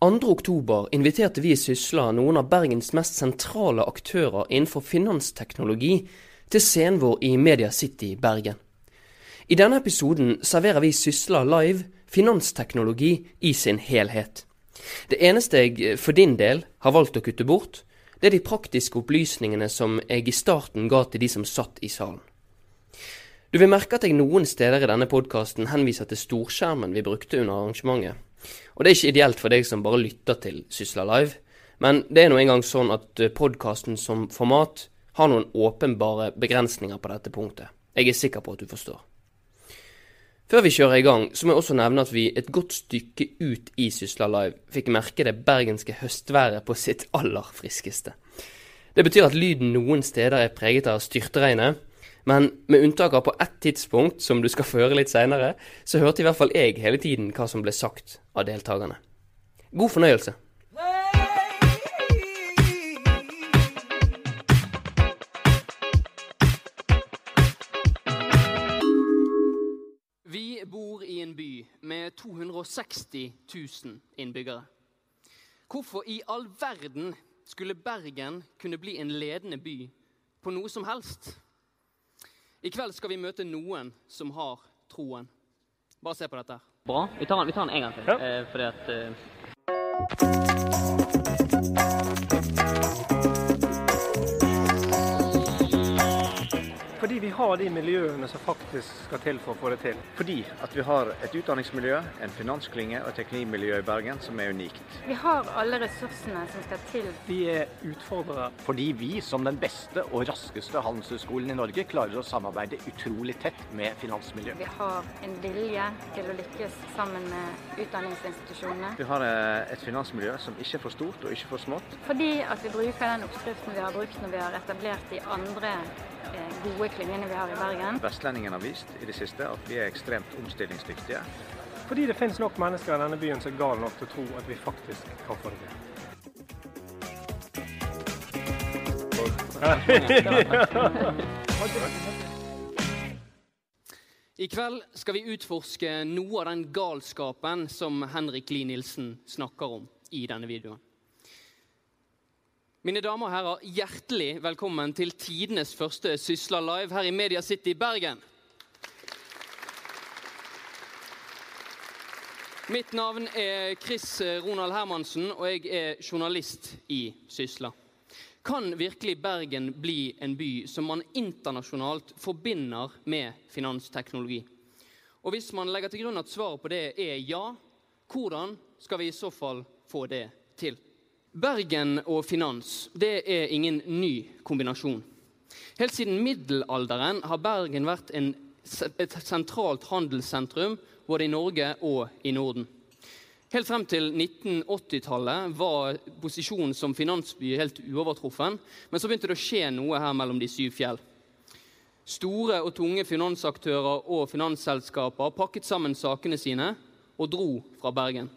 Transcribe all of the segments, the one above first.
oktober inviterte vi i Sysla noen av Bergens mest sentrale aktører innenfor finansteknologi til scenen vår i Media City Bergen. I denne episoden serverer vi Sysla Live finansteknologi i sin helhet. Det eneste jeg for din del har valgt å kutte bort, det er de praktiske opplysningene som jeg i starten ga til de som satt i salen. Du vil merke at jeg noen steder i denne podkasten henviser til storskjermen vi brukte under arrangementet. Og det er ikke ideelt for deg som bare lytter til Sysla Live, men det er nå engang sånn at podkasten som format har noen åpenbare begrensninger på dette punktet. Jeg er sikker på at du forstår. Før vi kjører i gang, så må jeg også nevne at vi et godt stykke ut i Sysla Live fikk merke det bergenske høstværet på sitt aller friskeste. Det betyr at lyden noen steder er preget av styrtregnet, men med unntak av på ett tidspunkt, som du skal få høre litt seinere, så hørte i hvert fall jeg hele tiden hva som ble sagt av deltakerne. God fornøyelse. Vi bor i en by med 260 000 innbyggere. Hvorfor i all verden skulle Bergen kunne bli en ledende by på noe som helst? I kveld skal vi møte noen som har troen. Bare se på dette. Bra. Vi tar den, vi tar den en gang til. Ja. Eh, fordi at eh, Fordi vi har de miljøene som faktisk skal til for å få det til. Fordi at vi har et utdanningsmiljø, en finansklynge og et teknimiljø i Bergen som er unikt. Vi har alle ressursene som skal til. Vi er utfordrere. Fordi vi som den beste og raskeste handelshøyskolen i Norge klarer å samarbeide utrolig tett med finansmiljøet. Vi har en vilje til å lykkes sammen med utdanningsinstitusjonene. Vi har eh, et finansmiljø som ikke er for stort og ikke for smått. Fordi at vi bruker den oppskriften vi har brukt når vi har etablert de andre gode klyngene vi har i Bergen. Vestlendingen har vist i det siste at vi er ekstremt omstillingsdyktige. Fordi det finnes nok mennesker i denne byen som er gale nok til å tro at vi faktisk kan få det til. I kveld skal vi utforske noe av den galskapen som Henrik Lie Nilsen snakker om i denne videoen. Mine damer og herrer, hjertelig velkommen til tidenes første Sysla Live her i Media City Bergen. Mitt navn er Chris Ronald Hermansen, og jeg er journalist i Sysla. Kan virkelig Bergen bli en by som man internasjonalt forbinder med finansteknologi? Og hvis man legger til grunn at svaret på det er ja, hvordan skal vi i så fall få det til? Bergen og finans det er ingen ny kombinasjon. Helt siden middelalderen har Bergen vært en, et sentralt handelssentrum både i Norge og i Norden. Helt frem til 1980-tallet var posisjonen som finansby helt uovertruffen. Men så begynte det å skje noe her mellom de syv fjell. Store og tunge finansaktører og finansselskaper pakket sammen sakene sine og dro fra Bergen.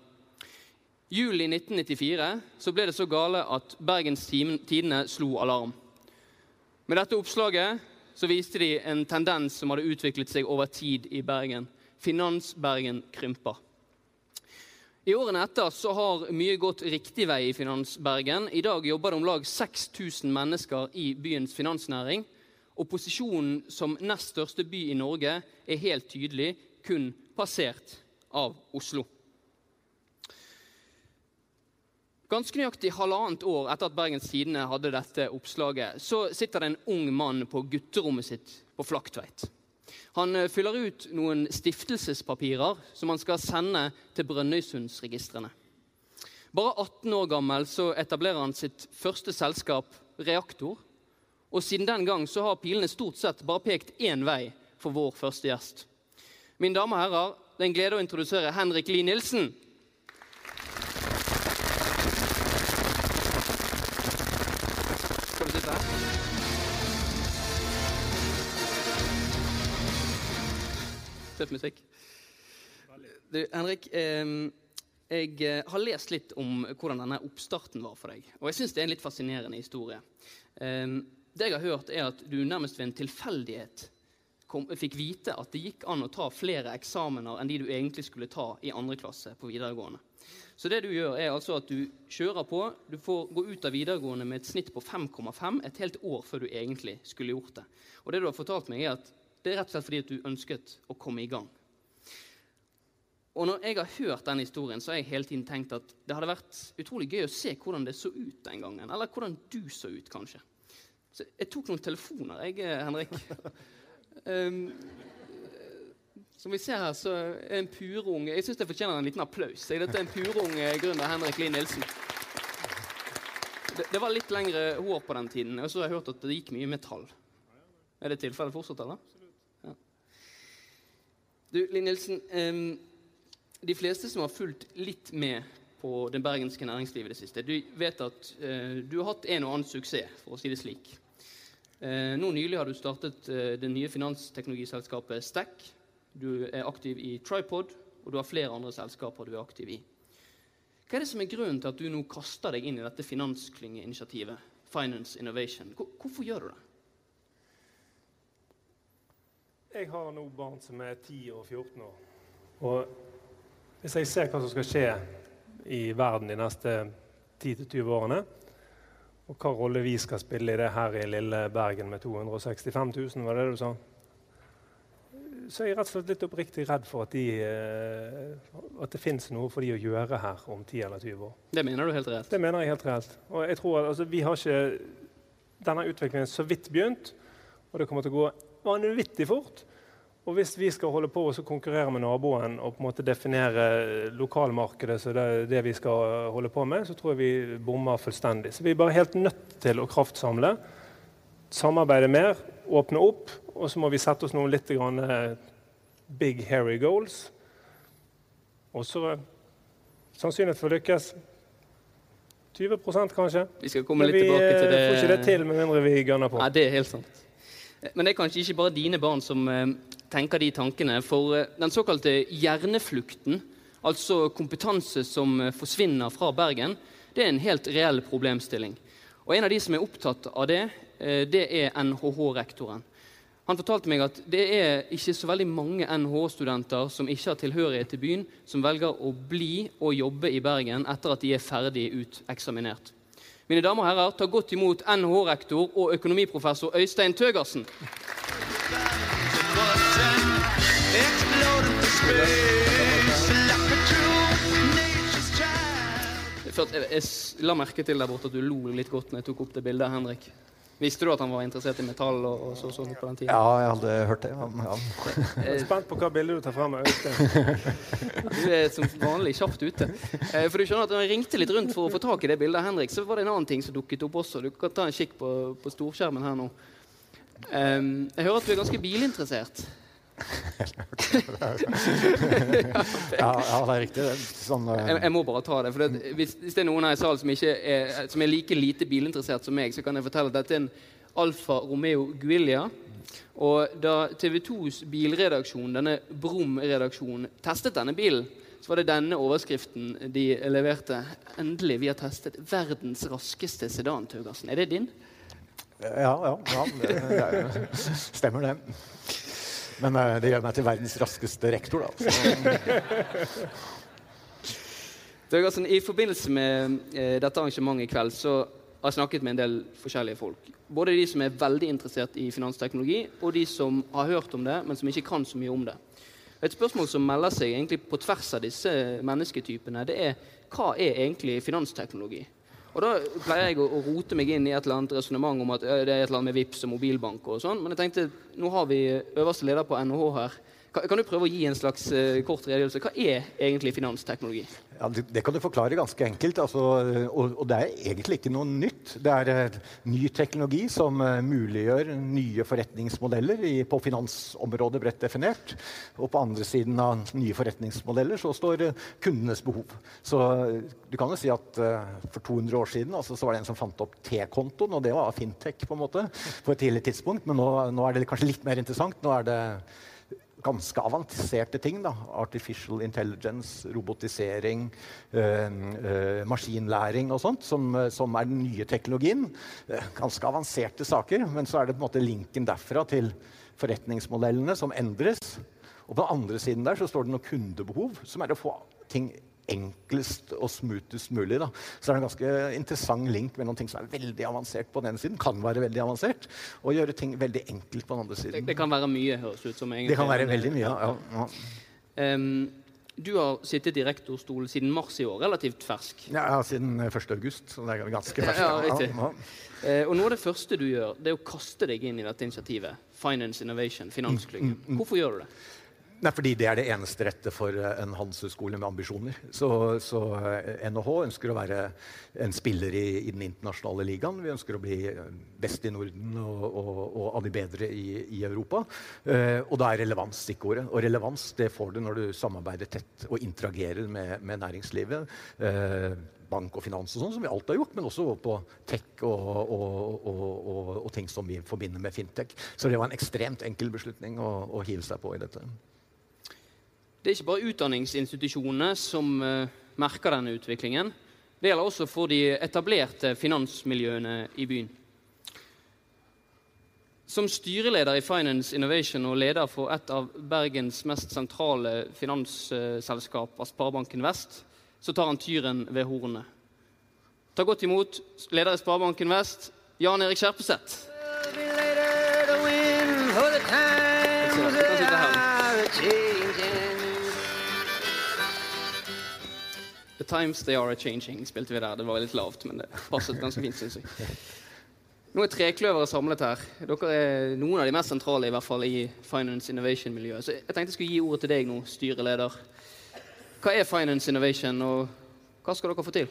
Juli 1994 så ble det så gale at Bergens Tidende slo alarm. Med dette oppslaget så viste de en tendens som hadde utviklet seg over tid i Bergen. Finans-Bergen krymper. I årene etter så har mye gått riktig vei i Finans-Bergen. I dag jobber det om lag 6000 mennesker i byens finansnæring. Og posisjonen som nest største by i Norge er helt tydelig kun passert av Oslo. Ganske nøyaktig halvannet år etter at Bergens Tidende hadde dette oppslaget, så sitter det en ung mann på gutterommet sitt på Flaktveit. Han eh, fyller ut noen stiftelsespapirer som han skal sende til Brønnøysundsregistrene. Bare 18 år gammel så etablerer han sitt første selskap, Reaktor. Og siden den gang så har pilene stort sett bare pekt én vei for vår første gjest. Mine damer og herrer, det er en glede å introdusere Henrik Lie Nilsen. Tøff musikk. Du, Henrik, jeg eh, har lest litt om hvordan denne oppstarten var for deg. Og jeg syns det er en litt fascinerende historie. Det jeg har hørt, er at du nærmest ved en tilfeldighet kom, fikk vite at det gikk an å ta flere eksamener enn de du egentlig skulle ta i andre klasse på videregående. Så det du gjør er altså at du kjører på. Du får gå ut av videregående med et snitt på 5,5 et helt år før du egentlig skulle gjort det. Og det du har fortalt meg, er at det er rett og slett fordi at du ønsket å komme i gang. Og når jeg har hørt den historien, så har jeg hele tiden tenkt at det hadde vært utrolig gøy å se hvordan det så ut den gangen. Eller hvordan du så ut, kanskje. Så jeg tok noen telefoner, jeg, eh, Henrik. Um, som vi ser her, så er en purung Jeg syns det fortjener en liten applaus. Dette er en purung gründer Henrik Lien Nilsen. Det, det, var litt lengre hår på den tiden, og så har jeg hørt at det gikk mye metall. Er det tilfellet fortsatt, eller? Du, Linn Nilsen. Um, de fleste som har fulgt litt med på det bergenske næringslivet det siste, du vet at eh, du har hatt en og annen suksess, for å si det slik. Eh, nå nylig har du startet eh, det nye finansteknologiselskapet Stack. Du er aktiv i Tripod, og du har flere andre selskaper du er aktiv i. Hva er det som er grunnen til at du nå kaster deg inn i dette finansklyngeinitiativet? Finance Innovation. Hvorfor gjør du det? Jeg har nå barn som er 10 og 14 år. Og hvis jeg ser hva som skal skje i verden de neste 10-20 årene, og hva rolle vi skal spille i det her i lille Bergen med 265 000, var det det du sa? Så er jeg rett og slett litt oppriktig redd for at, de, eh, at det fins noe for de å gjøre her om 10 eller 20 år. Det mener du helt reelt? Det mener jeg helt reelt. Og jeg tror at altså, vi har ikke Denne utviklingen så vidt begynt, og det kommer til å gå vanvittig fort. Og hvis vi skal holde på å konkurrere med naboen og på en måte definere lokalmarkedet som det, det vi skal holde på med, så tror jeg vi bommer fullstendig. Så vi er bare helt nødt til å kraftsamle, samarbeide mer, åpne opp. Og så må vi sette oss noen litt grann, eh, big, hairy goals. Og så sannsynlighet for å lykkes 20% kanskje. Vi skal komme litt tilbake til det. Vi får ikke det til med mindre vi gønner på. Ja, det er helt sant. Men det er kanskje ikke bare dine barn som eh, tenker de tankene. For eh, den såkalte hjerneflukten, altså kompetanse som eh, forsvinner fra Bergen, det er en helt reell problemstilling. Og En av de som er opptatt av det, det er NHH-rektoren. Han fortalte meg at det er ikke så veldig mange NHH-studenter som ikke har tilhørighet til byen, som velger å bli og jobbe i Bergen etter at de er ferdig uteksaminert. Mine damer og herrer, ta godt imot NHH-rektor og økonomiprofessor Øystein Tøgersen. Jeg, jeg, la merke til der borte at du lo litt godt når jeg tok opp det bildet av Henrik. Visste du at han var interessert i metall? og, og så, sånn på den tiden? Ja, jeg hadde hørt det. Ja. Jeg er spent på hva bildet du tar frem. du er som vanlig kjapt ute. Eh, for du skjønner at når jeg ringte litt rundt for å få tak i det bildet av Henrik, så var det en annen ting som dukket opp også. Du kan ta en kikk på, på storskjermen her nå. Um, jeg hører at du er ganske bilinteressert ja, ja, det er riktig. Det. Sånn, uh... jeg, jeg, må bare ta det. det, hvis, hvis, det er noen her i salen som, er, som er like lite bilinteressert som meg, så kan jeg fortelle at dette er en Alfa Romeo Guilla. Og da TV 2s bilredaksjon, denne Brum-redaksjonen, testet denne bilen, så var det denne overskriften de leverte. Endelig, vi har testet verdens raskeste sedan, Taugassen. Er det din? Ja, ja. ja det, det, stemmer det. Men uh, det gjør meg til verdens raskeste rektor, da. Døgersen, I forbindelse med uh, dette arrangementet i kveld så har jeg snakket med en del forskjellige folk. Både de som er veldig interessert i finansteknologi, og de som har hørt om det, men som ikke kan så mye om det. Et spørsmål som melder seg egentlig på tvers av disse mennesketypene, det er hva er egentlig finansteknologi? Og Da pleier jeg å, å, rote meg inn i et eller annet resonnement om at det er et eller annet med VIPS og mobilbank. og sånn, Men jeg tenkte, nå har vi øverste leder på NHH her. Kan, du prøve å gi en slags uh, kort redegjørelse? Hva er egentlig finansteknologi? Ja, det, det, kan du forklare ganske enkelt. Altså, og, og, det er egentlig ikke noe nytt. Det er uh, ny teknologi som uh, muliggjør nye forretningsmodeller i, på finansområdet bredt definert. Og på andre siden av nye forretningsmodeller så står kundenes behov. Så du kan jo si at for 200 år siden altså, så var det en som fant opp T-kontoen, og det var fintech på en måte på et tidlig tidspunkt. Men nå, nå er det kanskje litt mer interessant. Nå er det ganske avanserte ting. Da. Artificial intelligence, robotisering, øh, øh, maskinlæring og sånt, som, som, er den nye teknologien. Ganske avanserte saker, men så er det på en måte linken derfra til forretningsmodellene som endres. Og på den andre siden der så står det noe kundebehov, som er å få ting enklest og smoothest mulig. Da. Så det er en ganske interessant link mellom ting som er veldig avansert på den ene siden, kan være veldig avansert, og gjøre ting veldig enkelt på den andre siden. Det, det kan være mye, høres ut som. egentlig. Det kan være veldig mye, ja. ja. Um, du har sittet i rektorstol siden mars i år, relativt fersk. ja, ja siden 1. august, så det er ganske ferskt. Ja, riktig. ja. uh, og noe av det første du gjør, det er å kaste deg inn i dette initiativet. Finance Innovation, Finansklyngen. Hvorfor gjør du det? Nei, fordi det er det eneste rette for eh, en handelshøyskole med ambisjoner. Så, så eh, NHH ønsker å være en spiller i, i den internasjonale ligaen. Vi ønsker å bli eh, best i Norden og, og, og av de bedre i, i Europa. Eh, og da er relevans stikkordet. Og relevans det får du når du samarbeider tett og interagerer med, med næringslivet. Eh, bank og finans og sånn, som vi alltid har gjort, men også på tech og, og, og, og ting som vi forbinder med fintech. Så det var en ekstremt enkel beslutning å, å hive seg på i dette. Det er ikke bare utdanningsinstitusjonene som eh, merker denne utviklingen. Det gjelder også for de etablerte finansmiljøene i byen. Som styreleder i Finance Innovation og leder for et av Bergens mest sentrale finansselskap, Sparebanken Vest, så tar han tyren ved hornet. Ta godt imot leder i Sparebanken Vest, Jan Erik Skjerpeseth. The times they are a-changing spilte vi der. Det var litt lavt, men det passet ganske fint, syns jeg. Nå er Trekløveret samlet her. Dere er noen av de mest sentrale i hvert fall i Finance Innovation-miljøet. Så jeg tenkte jeg skulle gi ordet til deg nå, styreleder. Hva er Finance Innovation, og hva skal dere få til?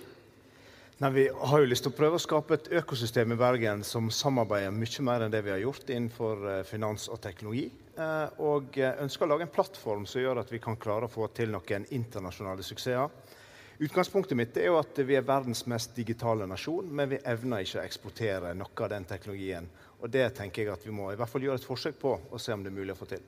Nei, Vi har jo lyst til å prøve å skape et økosystem i Bergen som samarbeider mye mer enn det vi har gjort innenfor eh, finans og teknologi. Eh, Og eh, ønsker å lage en plattform som gjør at vi kan klare å få til noen internasjonale suksesser. Utgangspunktet mitt er jo at vi er verdens mest digitale nasjon, men vi evner ikke å eksportere noe av den teknologien. Og det tenker jeg at vi må i hvert fall gjøre et forsøk på og se om det er mulig å få til.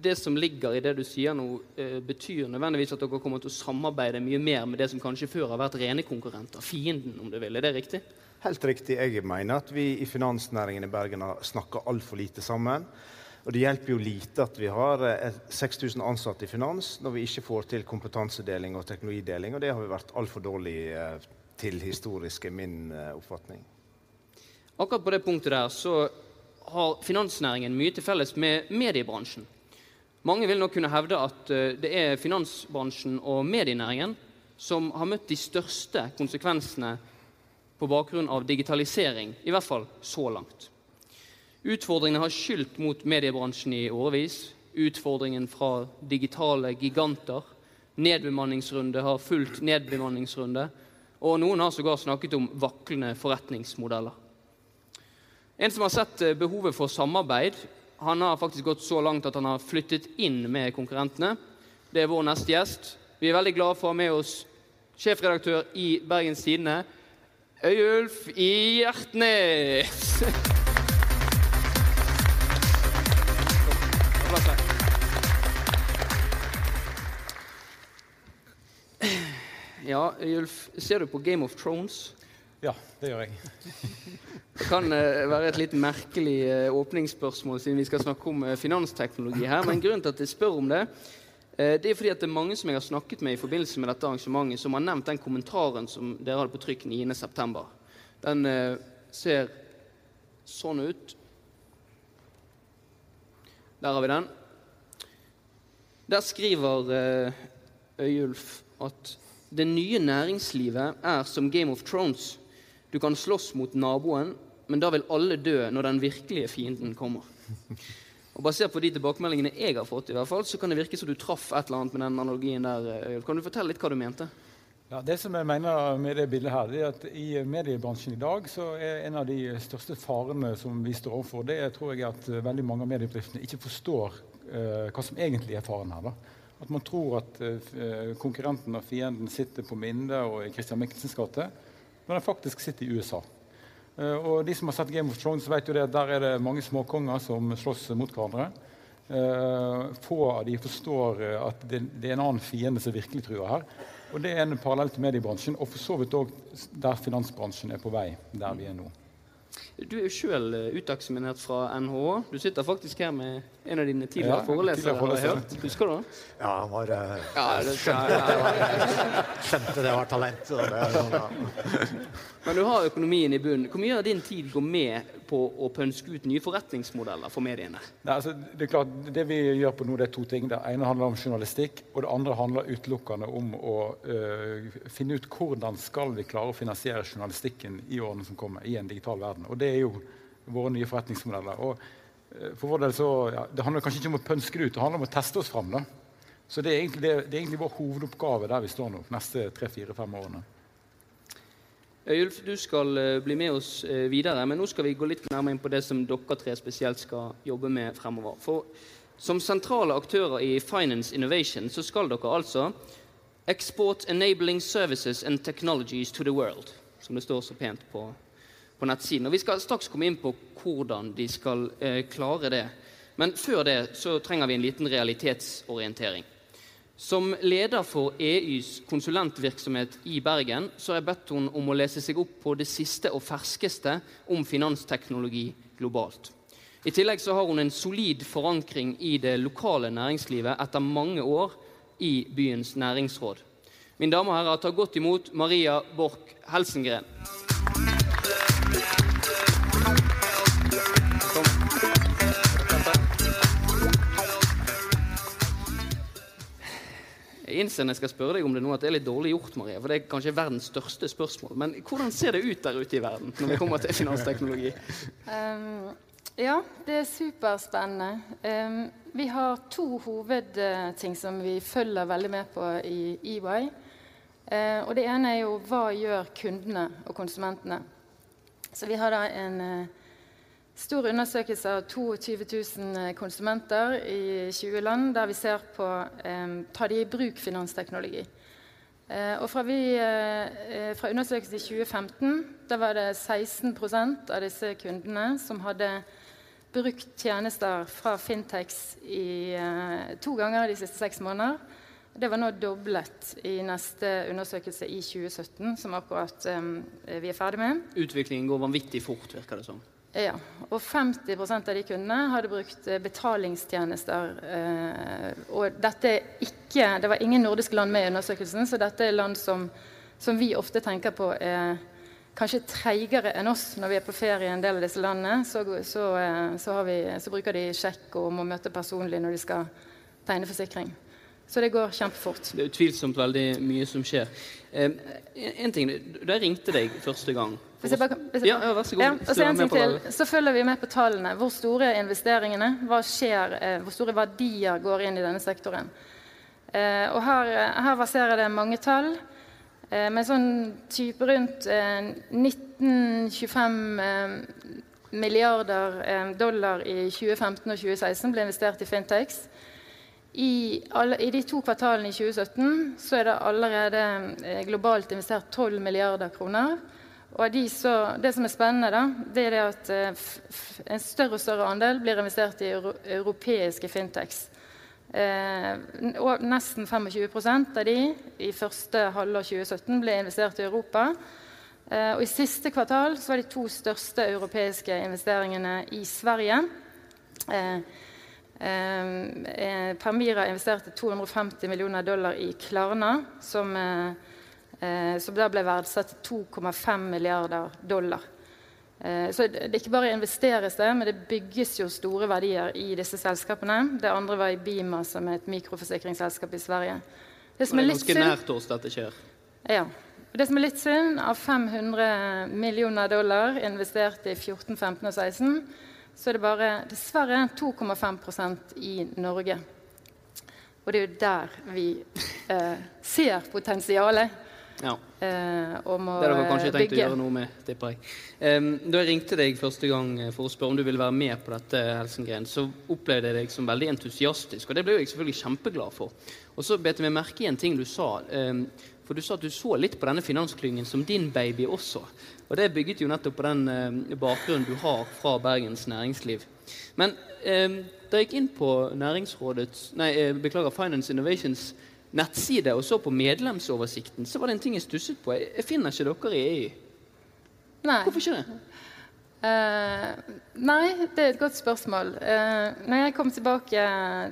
Det som ligger i det du sier nå, eh, betyr nødvendigvis at dere kommer til å samarbeide mye mer med det som kanskje før har vært rene konkurrenter. Fienden, om du vil. Er det riktig? Helt riktig. Jeg mener at vi i finansnæringen i Bergen har snakka altfor lite sammen. Og det hjelper jo lite at vi har eh, 6000 ansatte i finans når vi ikke får til kompetansedeling og teknologideling, og det har vi vært altfor dårlig eh, til historisk, er min eh, oppfatning. Akkurat på det punktet der så har finansnæringen mye til felles med mediebransjen. Mange vil nok kunne hevde at eh, det er finansbransjen og medienæringen som har møtt de største konsekvensene på bakgrunn av digitalisering, i hvert fall så langt. Utfordringene har skylt mot mediebransjen i årevis. Utfordringen fra digitale giganter. Nedbemanningsrunde har fulgt nedbemanningsrunde. Og noen har sågar snakket om vaklende forretningsmodeller. En som har sett eh, behovet for samarbeid, han har faktisk gått så langt at han har flyttet inn med konkurrentene. Det er vår neste gjest. Vi er veldig glade for å ha med oss sjefredaktør i Bergens Tidende, Øyulf Hjertnes. Ja, Julf, ser du på Game of Thrones? Ja, det gjør jeg. Det kan uh, være et litt merkelig uh, åpningsspørsmål siden vi skal snakke om uh, finansteknologi her, men grunnen til at jeg spør om det, det er fordi at det er mange som jeg har snakket med i forbindelse med dette arrangementet, som har nevnt den kommentaren som dere hadde på trykk 9.9. Den ser sånn ut. Der har vi den. Der skriver Øyulf at det nye næringslivet er som Game of Thrones. Du kan slåss mot naboen, men da vil alle dø når den virkelige fienden kommer. Og Basert på de tilbakemeldingene jeg har fått, i hvert fall, så kan det virke som du traff et eller annet med den analogien der. Kan du fortelle litt hva du mente? Ja, det som jeg mener med det bildet her, det er at I mediebransjen i dag så er en av de største farene som vi står overfor, det er, tror jeg at veldig mange av mediebedriftene ikke forstår eh, hva som egentlig er faren her. da. At man tror at eh, konkurrenten og fienden sitter på Minde og i Christian Michelsens gate, når den faktisk sitter i USA. Eh, og de som har sett Game of Thrones, vet jo det at der er det mange småkonger som slåss mot hverandre. Eh, få av de forstår at det er en annen fiende som virkelig truer her. Og det er en parallell til mediebransjen, og for så vidt òg der finansbransjen er på vei der vi er nå. Du er jo sjøl uteksaminert fra NHH. Du sitter faktisk her med en av dine tidligere Ja, forelesere. tidligere forelesere. Husker du det? Ja, han var uh, Ja, det skal, Skjønte det var talent. Og det, sånn, ja. Men du har økonomien i bunnen. Hvor mye av din tid går med på å pønske ut nye forretningsmodeller for mediene? Nei, altså, det er klart, det vi gjør på nå, det er to ting. Det ene handler om journalistikk, og det andre handler utelukkende om å øh, finne ut hvordan skal vi klare å finansiere journalistikken i årene som kommer, i en digital verden. Og det er jo våre nye forretningsmodeller. Og øh, for vår del så, ja, Det handler kanskje ikke om å pønske det ut, det handler om å teste oss fram. da. Så det er egentlig, det, det er egentlig vår hovedoppgave der vi står nå, neste tre-fire-fem årene. Øyulf, du skal eh, bli med oss eh, videre, men nå skal vi gå litt nærmere inn på det som dere tre spesielt skal jobbe med fremover. For som sentrale aktører i Finance Innovation så skal dere altså Export enabling services and technologies to the world, som det står så pent på, på nettsiden. Og Vi skal straks komme inn på hvordan de skal eh, klare det. Men før det så trenger vi en liten realitetsorientering. Som leder for EUs konsulentvirksomhet i Bergen så har jeg bedt henne om å lese seg opp på det siste og ferskeste om finansteknologi globalt. I tillegg så har hun en solid forankring i det lokale næringslivet etter mange år i byens næringsråd. Mine damer og herrer, ta godt imot Maria Borch Helsengren. Innser når jeg skal spørre deg om det nå at det er litt dårlig gjort, Maria. For det er kanskje verdens største spørsmål. Men hvordan ser det ut der ute i verden når vi kommer til finansteknologi? Um, ja, det er superspennende. Um, vi har to hovedting som vi følger veldig med på i EY. Uh, og det ene er jo hva gjør kundene og konsumentene. Så vi har da en uh, stor undersøkelse av 22 000 konsumenter i 20 land, der vi ser på eh, tar de i bruk finansteknologi. Eh, og fra, vi, eh, fra undersøkelsen i 2015 da var det 16% av disse kundene som hadde brukt tjenester fra Fintex i, eh, to ganger de siste seks måneder. Det var nå doblet i neste undersøkelse i 2017, som akkurat um, vi er ferdig med. Utviklingen går vanvittig fort, virker det som. Ja, og 50% av de kundene hadde brukt betalingstjenester. Eh, og dette er ikke, Det var ingen nordiske land med i undersøkelsen, så dette er land som, som vi ofte tenker på er kanskje treigere enn oss når vi er på ferie i en del av disse landene. Så, så, så, vi, så bruker de sjekk og må møte personlig når de skal tegne forsikring. Så det går kjempefort. Det er utvilsomt veldig mye som skjer. En ting, Da jeg ringte deg første gang hvis jeg bare, hvis jeg, ja, ja, vær så god. Ja, og så, en ting til, så følger vi med på tallene. Hvor store er investeringene? Hva skjer? Eh, hvor store verdier går inn i denne sektoren? Eh, og her, her verserer det mange tall. Eh, med sånn type rundt 19-25 milliarder dollar i 2015 og 2016 ble investert i Fintex. I, alle, I, de to kvartalene i 2017 så er det allerede eh, globalt investert 12 milliarder kroner. Og de så, Det som er spennende, da, det er det at eh, en større og større andel blir investert i euro, europeiske fintechs. Eh, og nesten 25% av de i første halvår 2017 ble investert i Europa. Eh, og I siste kvartal så var de to største europeiske investeringene i Sverige. Eh, Eh, Permira investerte 250 millioner dollar i Klarna, som, eh, som da ble verdsatt til 2,5 milliarder dollar. Eh, så det, det ikke bare investeres det, men det bygges jo store verdier i disse selskapene. Det andre var i Bima, som er et mikroforsikringsselskap i Sverige. Det, som er, litt synd, nært oss dette skjer. Ja. Det som er litt synd, av 500 millioner dollar investert i 14, 15 og 16 så er det bare dessverre 2,5% i Norge. Og det er jo der vi eh, ser potensialet. Ja. Eh, og må bygge. det dere kanskje tenkt bygge. å gjøre noe med, tipper jeg. Um, da jeg ringte deg første gang for å spørre om du ville være med på dette, Helsengren, så opplevde jeg deg som veldig entusiastisk, og det ble jeg selvfølgelig kjempeglad for. Og så bet jeg meg merke i en ting du sa. Um, for du sa at du så litt på denne finansklyngen som din baby også. Og det bygget jo nettopp på den eh, bakgrunnen du har fra Bergens næringsliv. Men eh, da jeg gikk inn på Næringsrådets, nei, eh, beklager, Finance Innovations nettside og så på medlemsoversikten, så var det en ting jeg stusset på. Jeg, jeg finner ikke dere i EU. Nei. Hvorfor ikke det? Uh, nei, det er et godt spørsmål. Uh, når jeg kom tilbake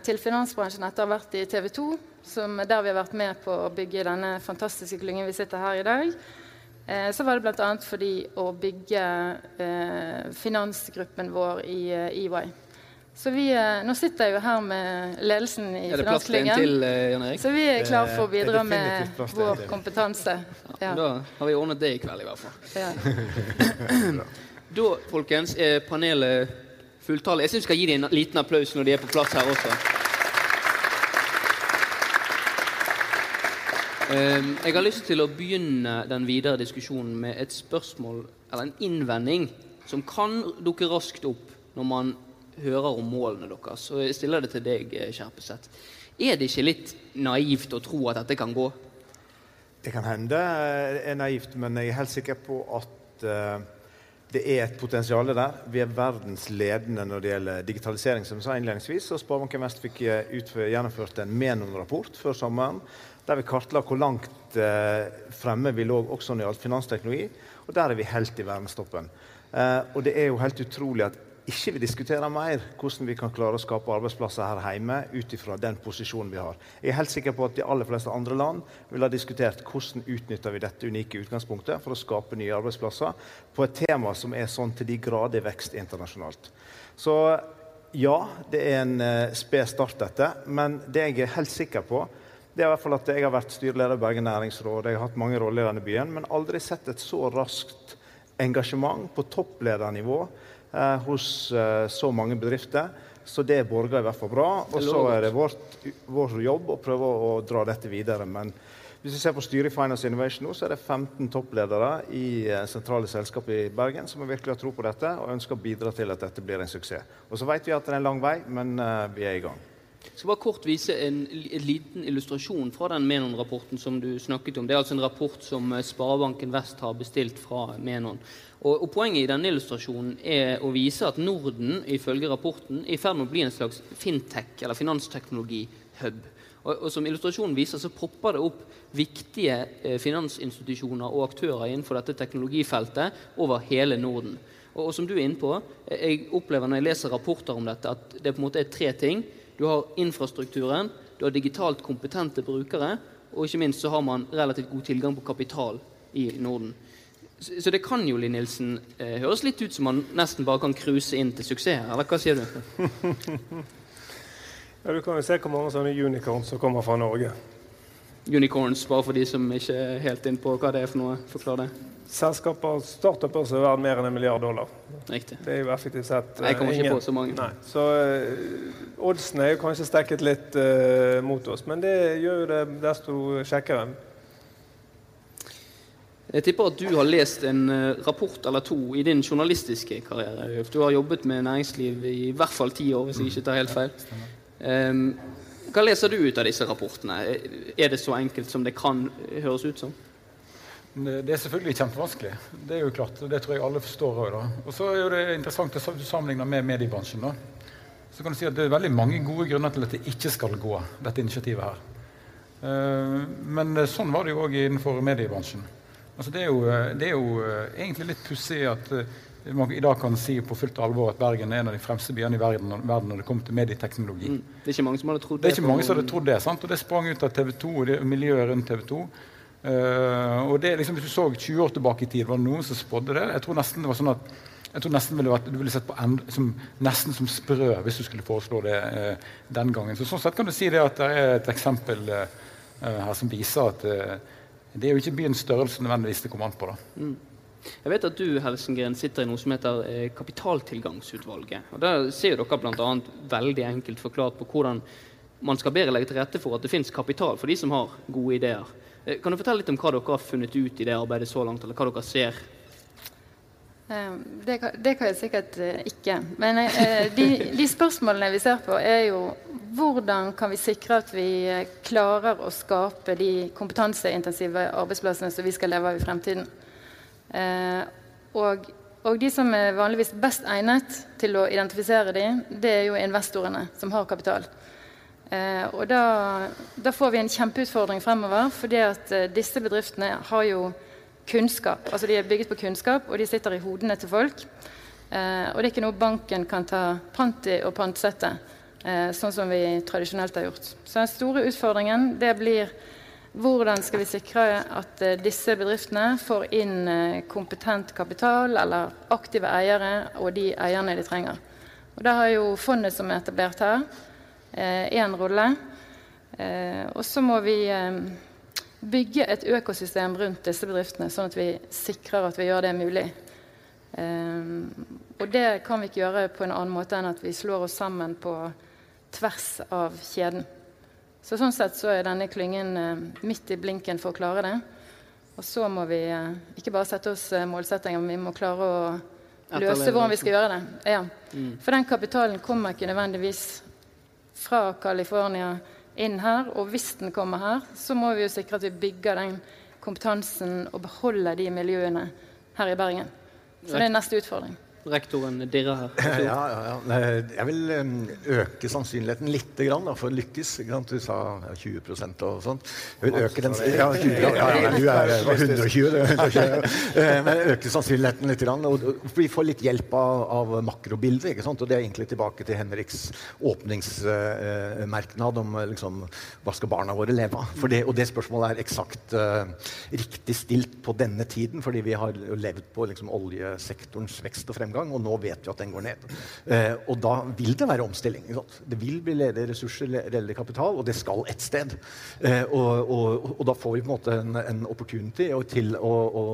til finansbransjen etter å ha vært i TV 2, som, der vi har vært med på å bygge denne fantastiske klyngen vi sitter her i dag, eh, så var det bl.a. fordi å bygge eh, finansgruppen vår i eh, EY. Så vi, eh, nå sitter jeg jo her med ledelsen i Er Finansklyngen. Så vi er klar for å er bidra med vår kompetanse. Ja. Da har vi ordnet det i kveld, i hvert fall. Ja. Da, folkens, er panelet fulltallig. Jeg syns vi skal gi dem en liten applaus når de er på plass her også. Jeg har lyst til å begynne den videre diskusjonen med et spørsmål, eller en innvending, som kan dukke raskt opp når man hører om målene deres. Så jeg stiller det til deg, eh, Skjerpeseth. Er det ikke litt naivt å tro at dette kan gå? Det kan hende det er naivt, men jeg er helt sikker på at eh, det er et potensial der. Vi er verdensledende når det gjelder digitalisering, som jeg sa innledningsvis. Og Sparebanken Vest fikk eh, gjennomført en Menon-rapport før sommeren, der vi kartla hvor langt eh, fremme vi lå også når det gjaldt finansteknologi. Og der er vi helt i verdenstoppen. Eh, og det er jo helt utrolig at ikke vi diskuterer mer hvordan vi kan klare å skape arbeidsplasser her hjemme ut ifra den posisjonen vi har. Jeg er helt sikker på at de aller fleste andre land ville ha diskutert hvordan utnytter vi dette unike utgangspunktet for å skape nye arbeidsplasser på et tema som er sånn til de grader vekst internasjonalt. Så ja, det er en uh, sped start, dette. Men det jeg er helt sikker på, det er i hvert fall at jeg har vært styreleder i Bergen næringsråd, jeg har hatt mange roller i denne byen, men aldri sett et så raskt engasjement på toppledernivå eh, hos eh, så mange bedrifter. Så det borger i hvert fall bra. Og så er det vårt, vår jobb å prøve å dra dette videre. Men hvis vi ser på styret i Finance Innovation nå, så er det 15 toppledere i eh, sentrale selskap i Bergen som virkelig har tro på dette og ønsker å bidra til at dette blir en suksess. Og så vet vi at det er en lang vei, men eh, vi er i gang. Jeg skal bare kort vise en, en liten illustrasjon fra den Menon-rapporten som du snakket om. Det er altså en rapport som eh, Sparebanken Vest har bestilt fra Menon. Og, og Poenget i denne illustrasjonen er å vise at Norden ifølge rapporten er i ferd med å bli en slags fintech, eller finansteknologi-hub. Og, og Som illustrasjonen viser, så popper det opp viktige eh, finansinstitusjoner og aktører innenfor dette teknologifeltet over hele Norden. Og, og som du er inne på, eh, jeg opplever når jeg leser rapporter om dette, at det på en måte er tre ting. Du har infrastrukturen, du har digitalt kompetente brukere, og ikke minst så har man relativt god tilgang på kapital i Norden. Så, det kan jo, Linn Nilsen, eh, høres litt ut som man nesten bare kan cruise inn til suksess her, eller hva sier du? Ja, du kan jo se hvor mange sånne unicorns som kommer fra Norge. Unicorns, bare for de som ikke er helt inn på hva det er for noe. Forklar det. Selskaper, startuper som er verdt mer enn en milliard dollar. Riktig. Det er jo effektivt sett Nei, Jeg kommer ikke på så mange. Nei. Så uh, oddsene er jo kanskje stekket litt uh, mot oss, men det gjør jo det desto kjekkere. Jeg tipper at du har lest en eh, rapport eller to i din journalistiske karriere. Du har jobbet med næringsliv i hvert fall ti år, hvis jeg ikke tar helt feil. Ehm, hva leser du ut av disse rapportene? Er det så enkelt som det kan høres ut som? Det er selvfølgelig kjempevanskelig. Det er jo klart, det tror jeg alle forstår òg. Og så er det interessant å sammenligne med mediebransjen. da. Så kan du si at Det er veldig mange gode grunner til at det ikke skal gå, dette initiativet her. Eh, Men eh, sånn var det jo òg innenfor mediebransjen. Altså det, er jo, eh, det er jo egentlig litt pussig at man i dag kan si på fullt alvor at Bergen er en av de fremste byene i verden, verden når det kommer til medieteknologi. Mm. Det er ikke mange som hadde trodd Det Det er ikke mange som hadde trodd det. sant? Og det sprang ut av TV 2 og det miljøet rundt TV 2. Uh, og det liksom, Hvis du så 20 år tilbake i tid, var det noen som spådde det? Jeg tror nesten det var sånn at jeg tror nesten ville vært, du ville sett på end, som, nesten som sprø hvis du skulle foreslå det uh, den gangen. Så Sånn sett kan du si det at det er et eksempel eh, eh, her som viser at eh, det er jo ikke byens størrelse nødvendigvis det kommer an på. da. Jeg vet at du Helsengren, sitter i noe som heter eh, Kapitaltilgangsutvalget. Og Der ser dere bl.a. veldig enkelt forklart på hvordan man skal bedre legge til rette for at det finnes kapital for de som har gode ideer. Eh, Kan du fortelle litt om hva dere har funnet ut i det arbeidet så langt, eller hva dere ser? Eh, Det kan, det kan jeg sikkert ikke. Men de, de spørsmålene vi ser på, er jo hvordan kan vi sikre at vi klarer å skape de kompetanseintensive arbeidsplassene som vi skal leve av i fremtiden. Eh, og, og de som er vanligvis best egnet til å identifisere dem, det er jo investorene som har kapital. Eh, og da, da får vi en kjempeutfordring fremover, fordi at eh, disse bedriftene har jo kunnskap. Altså de er bygget på kunnskap, og de sitter i hodene til folk. Eh, og det er ikke noe banken kan ta pant i og pantsette, eh, sånn som vi tradisjonelt har gjort. Så den store utfordringen det blir hvordan skal vi sikre at eh, disse bedriftene får inn eh, kompetent kapital eller aktive eiere og de eierne de trenger. Og Da har jo fondet som er etablert her, én eh, rolle. og så må vi bygge et økosystem rundt disse bedriftene, sånn at vi sikrer at vi gjør det mulig. og det kan vi ikke gjøre på en annen måte enn at vi slår oss sammen på tvers av kjeden. Så sånn sett så er denne klyngen eh, midt i blinken for å klare det. Og så må vi eh, ikke bare sette oss eh, målsettinger, men vi må klare å løse hvordan vi skal gjøre det. Ja. Mm. For den kapitalen kommer ikke nødvendigvis fra California inn her. Og hvis den kommer her, så må vi jo sikre at vi bygger den kompetansen og beholder de miljøene her i Bergen. Så det er neste utfordring rektoren dirrer her. Ja, ja, ja. Jeg vil øke sannsynligheten litt da, for å lykkes. Du sa 20% og sånt. Jeg vil øke den ja, 20, ja, ja, du er 120, eh, Men øke sannsynligheten litt. Og vi får litt hjelp av, av makrobildet. ikke sant? Og det er egentlig tilbake til Henriks åpningsmerknad om liksom, hva skal barna våre leve av. Det, og det spørsmålet er eksakt uh, riktig stilt på denne tiden, fordi vi har levd på liksom, oljesektorens vekst og fremgang gang, og nå vet vi at den går ned. Eh, og da vil det være omstilling. Det vil bli ledige ressurser, ledig kapital, og det skal et sted. Eh, og, og, og, da får vi på en måte en, en opportunity til å, å,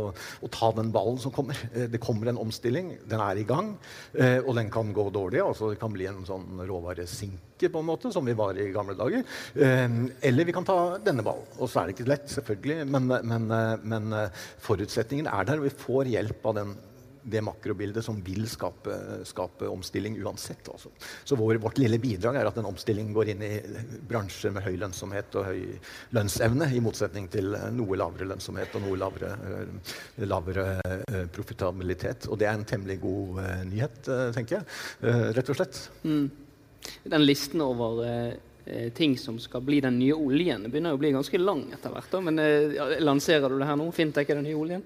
å, ta den ballen som kommer. Eh, det kommer en omstilling, den er i gang, eh, og den kan gå dårlig. altså Det kan bli en sånn råvaresinke på en måte, som vi var i gamle dager. Eh, eller vi kan ta denne ballen. Og så er det ikke lett, selvfølgelig, men, men, eh, men forutsetningen er der. og Vi får hjelp av den det makrobildet som vil skape, skape omstilling uansett. Altså. Så vår, vårt lille bidrag er at en omstilling går inn i bransjer med høy lønnsomhet og høy lønnsevne, i motsetning til noe lavere lønnsomhet og noe lavere, uh, lavere uh, profitabilitet. Og det er en temmelig god uh, nyhet, tenker jeg. rett og slett. Mm. Den listen over ting som skal bli den nye oljen, begynner å bli ganske lang etter hvert. Men lanserer du det her nå? Fintech er den nye oljen?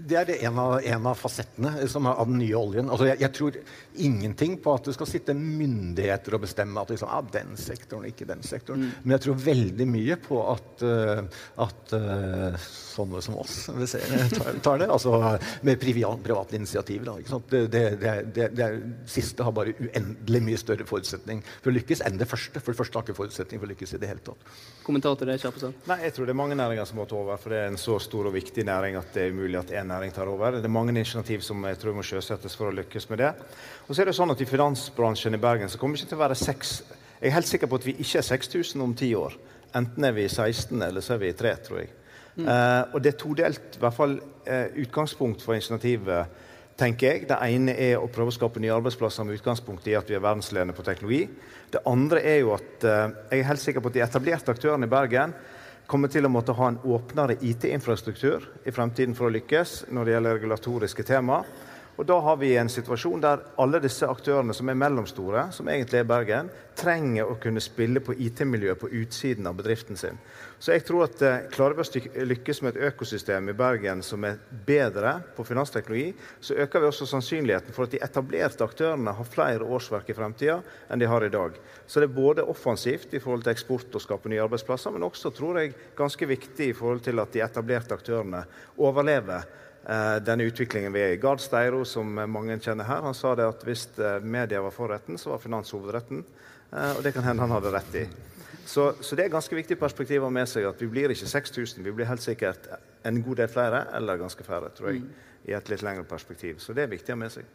Det er det en, av, en av fasettene som er av den nye oljen. Altså jeg, jeg, tror ingenting på at det skal sitte myndigheter og bestemme at liksom, ah, den sektoren, ikke den sektoren. Mm. Men jeg tror veldig mye på at, uh, at uh, sånne som oss tar, tar, det. Altså med privat, privat initiativ. Da, det, det, det, det, siste har bare uendelig mye større forutsetning for å lykkes enn det første. For det første har ikke forutsetning for å lykkes i det hele tatt. Kommentar til det, Kjappesand? Nei, jeg tror det er mange næringer som må ta over. For det er en så stor og viktig næring at det er umulig at én næring tar over. Det er mange initiativ som jeg tror må sjøsettes for å lykkes med det. Og så er det sånn at I finansbransjen i Bergen så kommer vi ikke til å være seks Jeg er helt sikker på at vi ikke er 6000 om ti år. Enten er vi 16 eller så er vi 3, tror jeg. Mm. Uh, og det er todelt i hvert fall uh, utgangspunkt for initiativet, tenker jeg. Det ene er å prøve å skape nye arbeidsplasser med utgangspunkt i at vi er verdensledende på teknologi. Det andre er jo at uh, jeg er helt sikker på at de etablerte aktørene i Bergen kommer til å måtte ha en åpnere IT-infrastruktur i fremtiden for å lykkes når det gjelder regulatoriske tema. Og Da har vi en situasjon der alle disse aktørene som er mellomstore, som egentlig er Bergen, trenger å kunne spille på IT-miljøet på utsiden av bedriften sin. Så jeg tror at eh, klarer vi å lykkes med et økosystem i Bergen som er bedre på finansteknologi, så øker vi også sannsynligheten for at de etablerte aktørene har flere årsverk i fremtida enn de har i dag. Så det er både offensivt i forhold til eksport og skape nye arbeidsplasser, men også tror jeg ganske viktig i forhold til at de etablerte aktørene overlever eh, denne utviklingen vi er i. Gard Steiro, som mange kjenner her, han sa det at hvis eh, media var forretten, så var finans hovedretten. Og det kan hende han hadde rett i. Så, så, det er ganske viktig perspektiv å ha med seg at vi blir ikke 6000, vi blir helt sikkert en god del flere, eller ganske færre, tror jeg, mm. i et litt lengre perspektiv. Så det er viktig å ha med seg.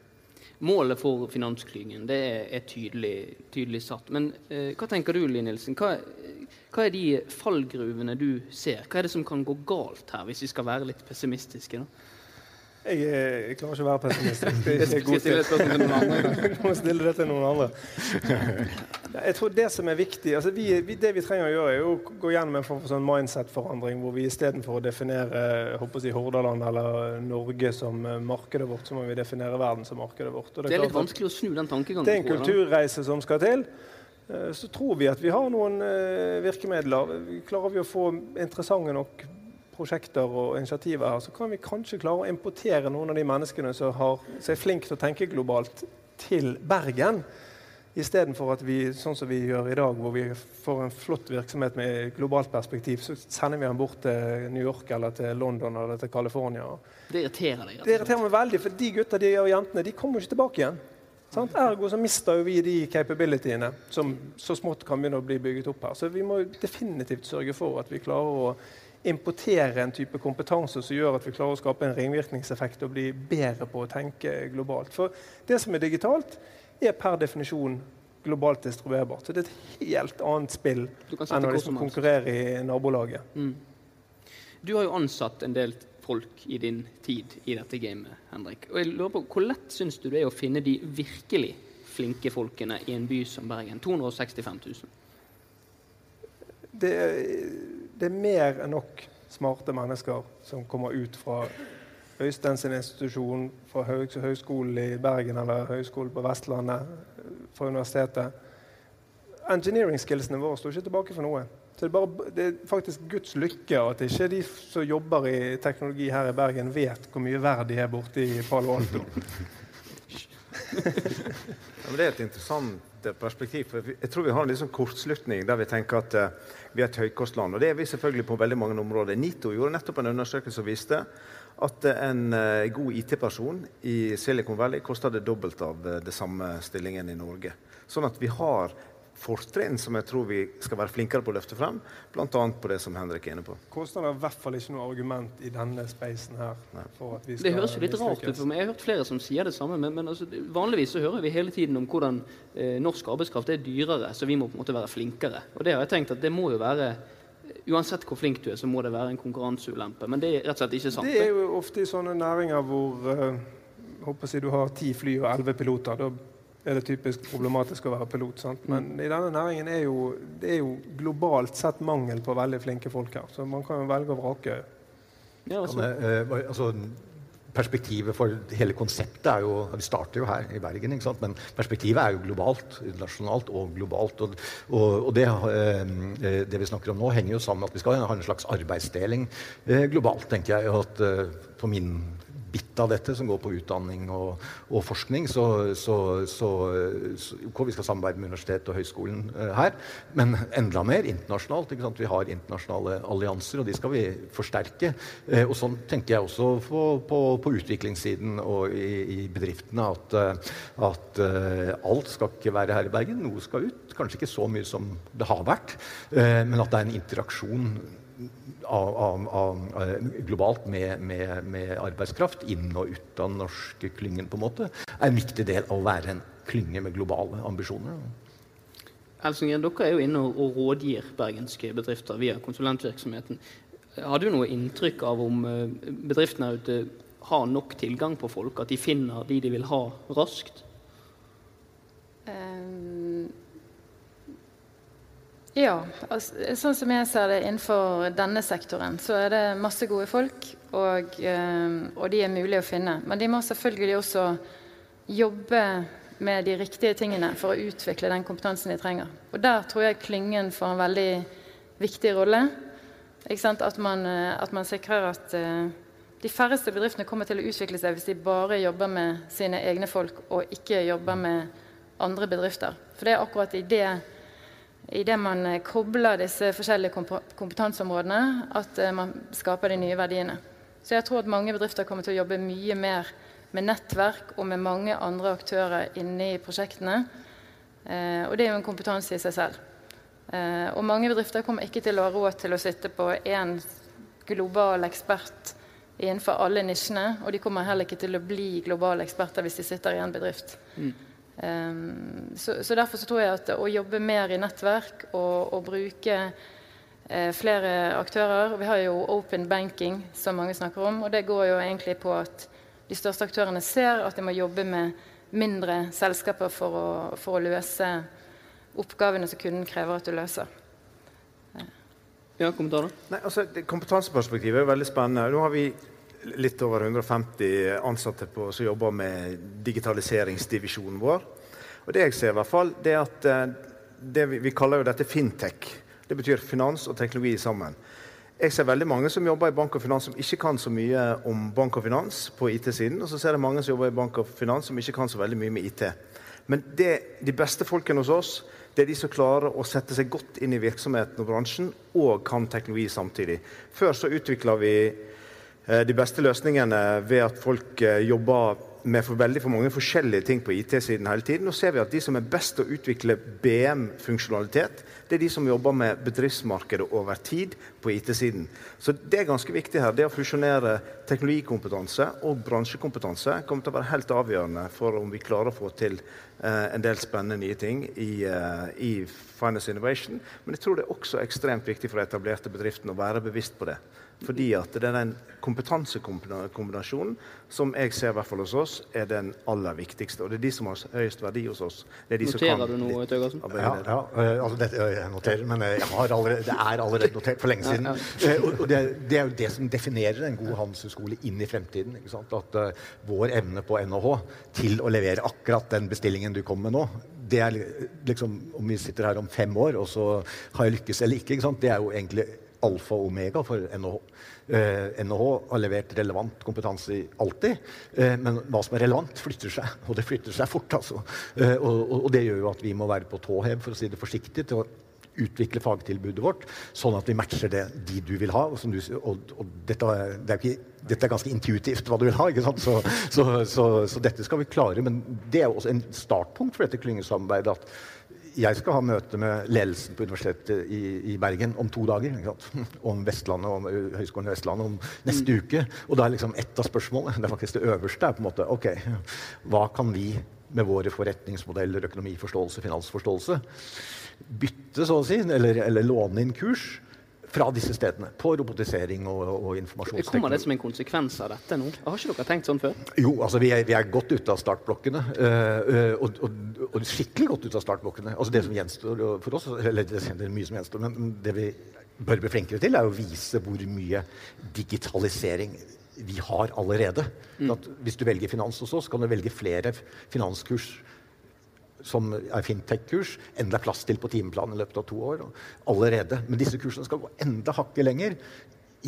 Målet for finansklyngen det er tydelig, tydelig satt. Men eh, hva tenker du, Lie Nilsen? Hva, hva, er de fallgruvene du ser? Hva er det som kan gå galt her, hvis vi skal være litt pessimistiske? da? Jeg, jeg, klarer ikke å være pessimistisk. Det er god til. Du må stille det til noen andre. Jeg tror Det som er viktig, altså vi, vi, det vi trenger å gjøre, er å gå gjennom en form for sånn mindset-forandring, hvor vi istedenfor å definere håper jeg, Hordaland eller Norge som eh, markedet vårt, så må vi definere verden som markedet vårt. Det er, det er, litt vanskelig å snu den tankegangen. Det er en kulturreise som skal til. Eh, så tror vi at vi har noen eh, virkemidler. Klarer vi å få interessante nok prosjekter og initiativer her, så kan vi kanskje klare å importere noen av de menneskene som, har, som er flinke til å tenke globalt, til Bergen. Istedenfor at vi sånn som vi gjør i dag, hvor vi får en flott virksomhet med globalt perspektiv, så sender vi den bort til New York eller til London eller til California. Det irriterer deg? Det irriterer meg veldig, for de gutta de og jentene de kommer jo ikke tilbake igjen. Sant? Ergo så mister jo vi de capabilityene som så smått kan begynne å bli bygget opp her. Så vi må definitivt sørge for at vi klarer å importere en type kompetanse som gjør at vi klarer å skape en ringvirkningseffekt og bli bedre på å tenke globalt. For det som er digitalt, er per definisjon globalt distribuerbart. Så det er et helt annet spill enn å liksom konkurrere i nabolaget. Mm. Du har jo ansatt en del folk i din tid i dette gamet, Henrik. Og jeg lurer på, Hvor lett syns du det er å finne de virkelig flinke folkene i en by som Bergen? 265 000. Det det er mer enn nok smarte mennesker som kommer ut fra Øystein sin institusjon fra Høgskolen i Bergen eller Høgskolen på Vestlandet, fra universitetet. Engineering-skillsene våre står ikke tilbake for noe. Så det, er bare, det, er faktisk Guds lykke at ikke de som jobber i teknologi her i Bergen, vet hvor mye verd de er borte i Palo Alto. ja, det er et interessant perspektiv. for Jeg tror vi har en liksom kortslutning der vi tenker at uh, vi er et høykostland. Og det er vi selvfølgelig på veldig mange områder. NITO gjorde nettopp en undersøkelse som viste at en uh, god IT-person i Silicon Valley koster det dobbelt av uh, det samme stillingen i Norge. Sånn at vi har fortrinn som jeg tror vi skal være flinkere på å løfte frem, bl.a. på det som Henrik er inne på. Kostnad er i hvert fall ikke noe argument i denne spacen her. det høres jo litt rart ut for meg. Jeg har hørt flere som sier det samme. Men, men altså, vanligvis så hører vi hele tiden om hvordan eh, norsk arbeidskraft er dyrere, så vi må på en måte være flinkere. Og det har jeg tenkt at det må jo være Uansett hvor flink du er, så må det være en konkurranseulempe. Men det er rett og slett ikke sant. Det er jo ofte i sånne næringer hvor eh, håper jeg, du har ti fly og elleve piloter. Da er det typisk problematisk å være pilot. Sant? Men mm. i denne næringen er jo, det er jo globalt sett mangel på veldig flinke folk her. Så man kan jo velge å vrake. Ja, altså. Uh, altså, perspektivet for hele konseptet er jo Vi starter jo her i Bergen, ikke sant? men perspektivet er jo globalt. Nasjonalt og globalt. Og, og, og det, eh, det, vi snakker om nå, henger jo sammen med at vi skal ha en slags arbeidsdeling eh, globalt, tenker jeg. at på min bitt av dette som går på utdanning og, og forskning. Så, så, så, så vi skal samarbeide med universitetet og høyskolen uh, her. Men enda mer internasjonalt. Vi har internasjonale allianser, og de skal vi forsterke. Uh, og sånn tenker jeg også på, på, på utviklingssiden og i, i bedriftene at, uh, at alt skal ikke være her i Bergen. Noe skal ut. Kanskje ikke så mye som det har vært, men at det er en interaksjon av, av, av, globalt med, med, med, arbeidskraft inn og ut av den norske klyngen, på en måte, er en viktig del av å være en klynge med globale ambisjoner. Elsingen, dere er jo inne og rådgir bergenske bedrifter via konsulentvirksomheten. Har du noe inntrykk av om eh, bedriftene ute har nok tilgang på folk? At de finner de de vil ha, raskt? Ja, altså, sånn som jeg ser det innenfor denne sektoren, så er det masse gode folk, og, eh, og, de er mulige å finne. Men de må selvfølgelig også jobbe med de riktige tingene for å utvikle den kompetansen de trenger. Og der tror jeg klyngen får en veldig viktig rolle. At man, eh, at, man, sikrer at uh, de færreste bedriftene kommer til å utvikle seg hvis de bare jobber med sine egne folk og ikke jobber med andre bedrifter. For det er akkurat i det idet man eh, kobler disse forskjellige kompetanseområdene, at eh, man skaper de nye verdiene. Så jeg tror at mange bedrifter kommer til å jobbe mye mer med nettverk og med mange andre aktører inne i prosjektene. Eh, og det er jo en kompetanse i seg selv. og mange bedrifter kommer ikke til å ha råd til å sitte på én global ekspert innenfor alle nisjene. Og de kommer heller ikke til å bli globale eksperter hvis de sitter i en bedrift. Mm. Um, så, så, derfor så tror jeg at å jobbe mer i nettverk og, og bruke eh, flere aktører Vi har jo open banking, som mange snakker om. Og det går jo egentlig på at de største aktørene ser at de må jobbe med mindre selskaper for å, for å løse oppgavene som kunden krever at du løser. Ja, kommentarer? Nei, altså, Kompetanseperspektivet er veldig spennende. Nå har vi litt over 150 ansatte på, som jobber med digitaliseringsdivisjonen vår. Og det jeg ser, i hvert fall, det er at eh, det vi, vi, kaller jo dette fintech. Det betyr finans og teknologi sammen. Jeg ser veldig mange som jobber i bank og finans som ikke kan så mye om bank og finans på IT-siden. Og så ser jeg mange som jobber i bank og finans som ikke kan så veldig mye med IT. Men det, de beste folkene hos oss det er de som klarer å sette seg godt inn i virksomheten og bransjen og kan teknologi samtidig. Før så utvikla vi de beste løsningene ved at folk jobber med for veldig for mange forskjellige ting på IT-siden hele tiden. Nå ser vi at de som er best til å utvikle BM-funksjonalitet, det er de som jobber med bedriftsmarkedet over tid på IT-siden. Så det er ganske viktig her. Det å fusjonere teknologikompetanse og bransjekompetanse kommer til å være helt avgjørende for om vi klarer å få til eh, en del spennende nye ting i, eh, i Finance Innovation. Men jeg tror det er også ekstremt viktig for etablerte bedriftene å være bevisst på det. Fordi at det er den kompetansekombinasjonen som jeg ser i hvert fall hos oss er den aller viktigste. Og det er de som har høyest verdi hos oss. Det er de Noterer som kan du noe, Tøgersen? Ja, ja eh, altså dette, eh, jeg noterer, men eh, jeg har allerede, det er allerede notert for lenge siden. Ja, ja. og det, det er jo det som definerer en god handelshøyskole inn i fremtiden. Ikke sant? At uh, vår evne på NHH til å levere akkurat den bestillingen du kommer med nå, det er liksom Om vi sitter her om fem år, og så har jeg lykkes eller ikke, ikke sant? det er jo egentlig alfa og omega for NHH. Eh, NHH har levert relevant kompetanse alltid, eh, men hva som er relevant, flytter seg. Og det flytter seg fort. altså. Eh, og, og, det gjør jo at vi må være på tå hev, for å si det forsiktig, til å utvikle fagtilbudet vårt, sånn at vi matcher det de du vil ha. Og, som du, og, og dette, det er ikke, dette er ganske intuitivt hva du vil ha? Så, så, så, så dette skal vi klare. Men det er jo også en startpunkt for dette klyngesamarbeidet. at jeg skal ha møte med ledelsen på Universitetet i, i Bergen om to dager. Om Vestlandet, om Høgskolen i Vestlandet om neste uke. Og da er liksom ett av spørsmålene, det er faktisk det øverste, er på en måte OK, hva kan vi med våre forretningsmodeller, økonomiforståelse, finansforståelse bytte, så å si, eller, eller låne inn kurs fra disse stedene på robotisering og, og Kommer det som en konsekvens av dette nå? Har ikke dere tenkt sånn før? Jo, altså vi er, vi er godt ute av startblokkene. øh, og, og, og skikkelig godt ute av startblokkene. Altså Det som gjenstår for oss, eller det er mye som gjenstår, men det vi bør bli flinkere til, er å vise hvor mye digitalisering vi har allerede. At hvis du velger finans hos oss, kan du velge flere finanskurs som er fintech-kurs, enn det er plass til på timeplanen i løpet av to år. Allerede. Men disse kursene skal gå enda hakket lenger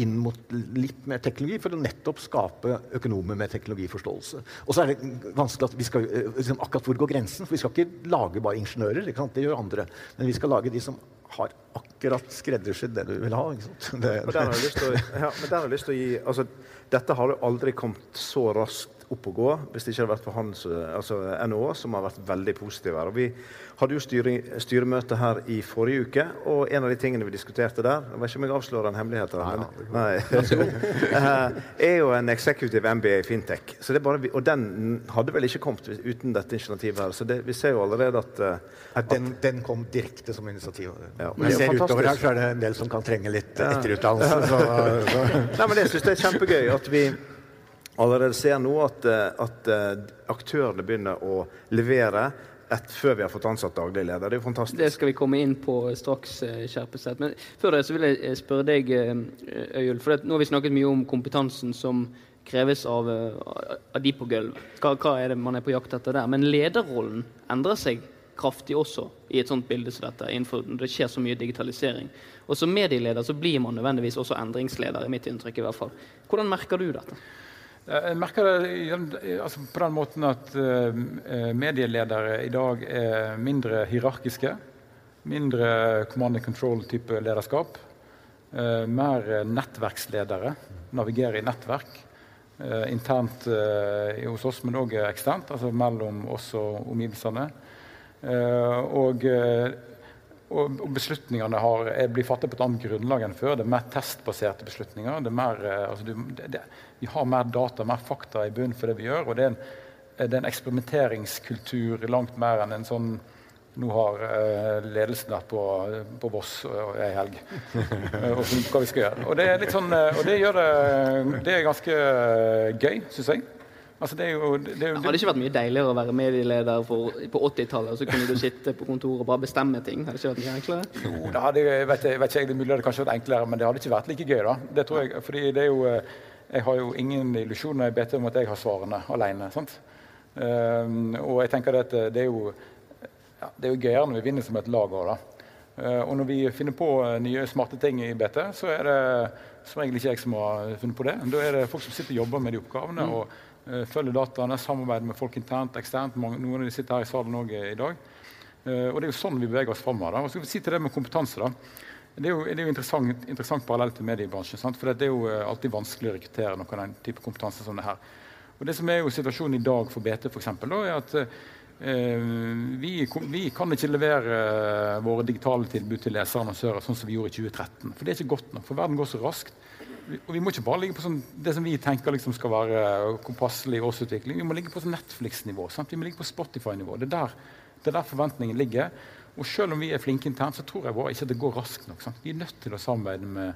inn mot litt mer teknologi for å nettopp skape økonomer med teknologiforståelse. Og så er det vanskelig at vi skal, eh, liksom, akkurat hvor går grensen? For vi skal ikke lage bare ingeniører, det gjør andre. Men vi skal lage de som har akkurat skreddersydd det du vil ha. ikke sant? Det, Og der har jeg lyst til å, ja, men der har jeg lyst til å gi altså, Dette har jo aldri kommet så raskt opp å gå hvis det ikke hadde vært for hans, altså NHO, som har vært veldig positive her. Og Vi hadde jo styring, styremøte her i forrige uke, og en av de tingene vi diskuterte der Jeg vet ikke om jeg avslører en hemmelighet, men, nei, eh, er jo en executive MBA i fintech. Så det bare og den hadde vel ikke kommet uten dette initiativet her. Så det, vi ser jo allerede at at den, den kom direkte som initiativ. Ja, men jeg er ser utover her, så er det en del som kan trenge litt etterutdannelse. Så, så. Nei, men Jeg syns det er kjempegøy at vi allerede ser nå at, eh, at eh, aktørene begynner å levere et, før vi har fått ansatt daglig leder. Det er jo fantastisk. Det skal vi komme inn på straks, eh, Skjerpeset. Men før det så vil jeg spørre deg, Øyulf. For nå har vi snakket mye om kompetansen som kreves av, av de på gulvet. Hva, hva er det man er på jakt etter der? Men lederrollen endrer seg kraftig også i et sånt bilde som dette. innenfor Det skjer så mye digitalisering. Og som medieleder så blir man nødvendigvis også endringsleder, i mitt inntrykk i hvert fall. Hvordan merker du dette? Jeg merker det altså på den måten at eh, eh, medieledere i dag er mindre hierarkiske. Mindre command and control-type lederskap. Eh, mer nettverksledere. Navigere i nettverk. Eh, internt eh, hos oss, men òg eksternt. Altså mellom oss og omgivelsene. Eh, og, eh, og, beslutningene har, er, blir fattet på et annet grunnlag enn før. Det er mer testbaserte beslutninger. Er mer, eh, altså det, det, vi har mer data, mer fakta i bunnen for det vi gjør. Og det er en, det er en eksperimenteringskultur langt mer enn en sånn nå har uh, ledelsen vært på, på Voss og ei helg eh, og funnet hva vi skal gjøre. Og det sånn, uh, og det gjør det, det er ganske eh, gøy, syns jeg. Altså, det jo, det, er jo, Hadde det ikke vært mye deiligere å være medieleder for, på 80-tallet, og så kunne du sitte på kontoret og bare bestemme ting? Hadde det ikke vært mye enklere? Jo, det hadde, vet, jeg vet ikke, det er mulig det kanskje vært enklere, men det hadde ikke vært like gøy. da. Det tror jeg, fordi det er jo, eh, Jeg har jo ingen illusjoner i BT om at jeg har svarene alene. sant? Um, og jeg tenker at det er jo, ja, det er jo gøyere når vi vinner som et lag òg, da. Uh, og når vi finner på eh, nye smarte ting i BT, så er det som regel ikke jeg som har funnet på det. Da er det folk som sitter og jobber med de oppgavene. Mm. og følger dataene, samarbeider med folk internt, eksternt. Noen av de sitter her i salen òg i dag. Uh, og det er jo sånn vi beveger oss framover. Og så si til det med kompetanse. da. Det er jo, det er jo interessant, interessant parallell til mediebransjen. Sant? For det er jo uh, alltid vanskelig å rekruttere noe av den type kompetanse som det her. Og det som er jo situasjonen i dag for BT, for eksempel, da, er at Eh, vi, vi, kan ikke levere eh, våre digitale tilbud til lesere og annonsører sånn som vi gjorde i 2013. For det er ikke godt nok. For verden går så raskt. Og vi må ikke bare ligge på sånn, det som vi tenker liksom skal være kompasselig årsutvikling. Vi må ligge på sånn Netflix-nivå. Vi må ligge på Spotify-nivå. Det, det, er der forventningen ligger. Og selv om vi er flinke internt, så tror jeg bare ikke at det går raskt nok. Sant? Vi er nødt til å samarbeide med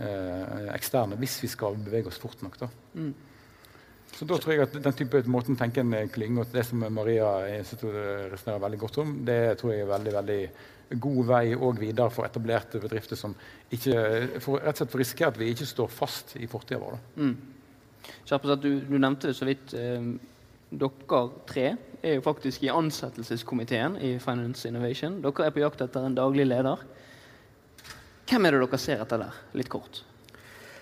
eh, eksterne hvis vi skal bevege oss fort nok. da. Mm. Så da tror jeg at den type måten å tenke en klynge og det som Maria resonnerer veldig godt om, det tror jeg er veldig veldig god vei og videre for etablerte bedrifter som ikke for, rett og slett får risikere at vi ikke står fast i fortida vår. Mm. Du, du, nevnte det så vidt. Eh, dere tre er jo faktisk i ansettelseskomiteen i Finance Innovation. Dere er på jakt etter en daglig leder. Hvem er det dere ser etter der? Litt kort.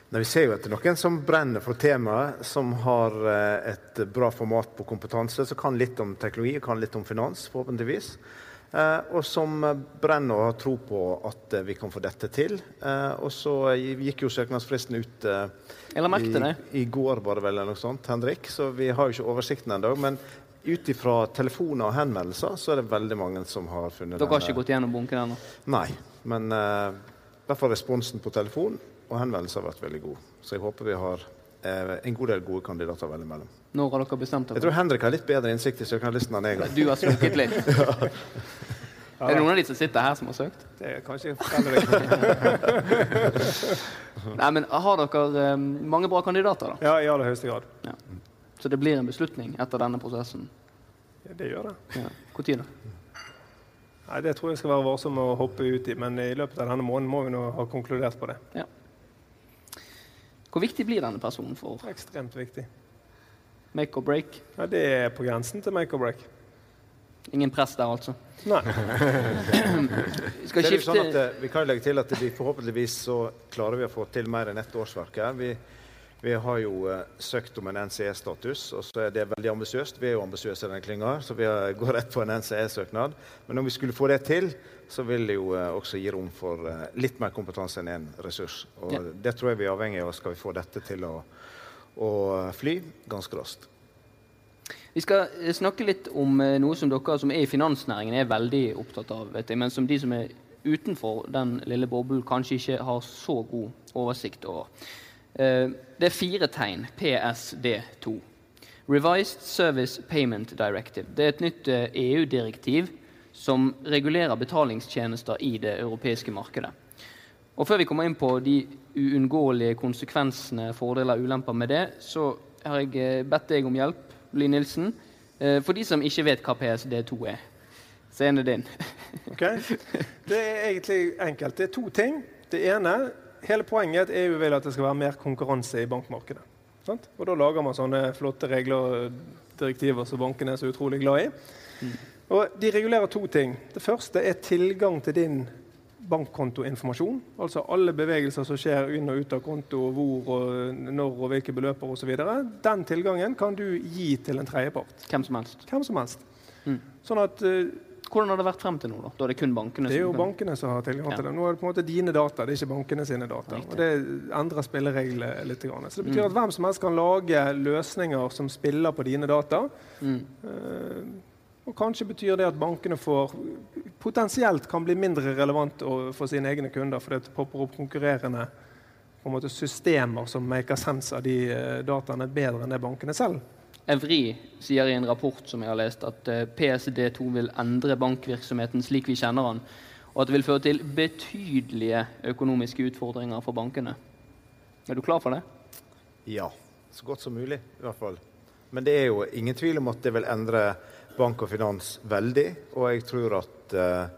Nei, vi ser jo etter noen som brenner for temaet, som har eh, et bra format på kompetanse, som kan litt om teknologi og kan litt om finans, forhåpentligvis. Eh, og som brenner og har tro på at eh, vi kan få dette til. Eh, og så gikk jo søknadsfristen ut i, i, går, bare vel, eller noe sånt, Henrik. Så vi har jo ikke oversikten ennå. Men ut ifra telefoner og henvendelser så er det veldig mange som har funnet Dere har ikke gått gjennom bunken ennå? Nei. Men i hvert fall responsen på telefon og henvendelser har vært veldig god. Så jeg håper vi har en god del gode kandidater å velge mellom. Når har dere bestemt dere? Jeg tror Henrik har litt bedre innsikt i søkerlisten enn jeg har. Du har slukket litt? ja. Er det noen av de som sitter her, som har søkt? Det er kanskje Henrik. Nei, men Har dere um, mange bra kandidater? da? Ja, i aller høyeste grad. Ja. Så det blir en beslutning etter denne prosessen? Ja, det gjør det. Ja. Når da? Nei, Det tror jeg skal være varsom med å hoppe ut i, men i løpet av denne måneden må vi nå ha konkludert på det. Ja. Hvor viktig blir denne personen for Ekstremt viktig. Make or break? Ja, Det er på grensen til make or break. Ingen press der, altså? Nei. vi skal skifte sånn at, eh, Vi kan legge til at vi forhåpentligvis så klarer vi å få til mer enn ett årsverk her. Vi, vi har jo uh, søkt om en NCE-status, og så er det veldig ambisiøst. Vi er jo ambisiøse i denne klynga, så vi går rett på en NCE-søknad. Men om vi skulle få det til, så vil det jo uh, også gi rom for uh, litt mer kompetanse enn én en ressurs. Og ja. Det tror jeg vi er avhengig av skal vi få dette til å, å fly ganske raskt. Vi skal eh, snakke litt om noe som dere som er i finansnæringen er veldig opptatt av, vet jeg, men som de som er utenfor den lille boblen, kanskje ikke har så god oversikt over. Det er fire tegn. PSD2. Revised Service Payment Directive. Det er et nytt EU-direktiv som regulerer betalingstjenester i det europeiske markedet. Og Før vi kommer inn på de uunngåelige konsekvensene, fordeler og ulemper med det, så har jeg eh, bedt deg om hjelp, Li Nilsen. Eh, for de som ikke vet hva PSD2 er. Scenen din. ok. Det er egentlig enkelt. Det er to ting. Det ene Hele poenget er at EU vil at det skal være mer konkurranse i bankmarkedet. Sant? Og Da lager man sånne flotte regler og direktiver som bankene er så utrolig glad i. Mm. Og De regulerer to ting. Det første er tilgang til din bankkontoinformasjon. Altså alle bevegelser som skjer inn og ut av konto, hvor og når og hvilke beløper osv. Den tilgangen kan du gi til en tredjepart. Hvem som helst. Hvem som helst. Mm. Sånn at uh, hvordan har det vært frem til nå? Da, da er det kun bankene Det er jo kan... bankene som har tilgang til det. Nå er det på en måte dine data, det er ikke bankene sine data. Riktig. Og Det endrer spillereglene litt. Så det betyr mm. at hvem som helst kan lage løsninger som spiller på dine data. Mm. Uh, og kanskje betyr det at bankene får, potensielt kan bli mindre relevant for sine egne kunder fordi det popper opp konkurrerende på en måte, systemer som maker sense av de eh, dataene bedre enn det bankene selv. Evri sier i en rapport som jeg har lest, at eh, PSD2 vil endre bankvirksomheten slik vi kjenner den, og at det vil føre til betydelige økonomiske utfordringer for bankene. Er du klar for det? Ja. Så godt som mulig, i hvert fall. Men det er jo ingen tvil om at det vil endre bank og finans veldig. Og jeg tror at, uh,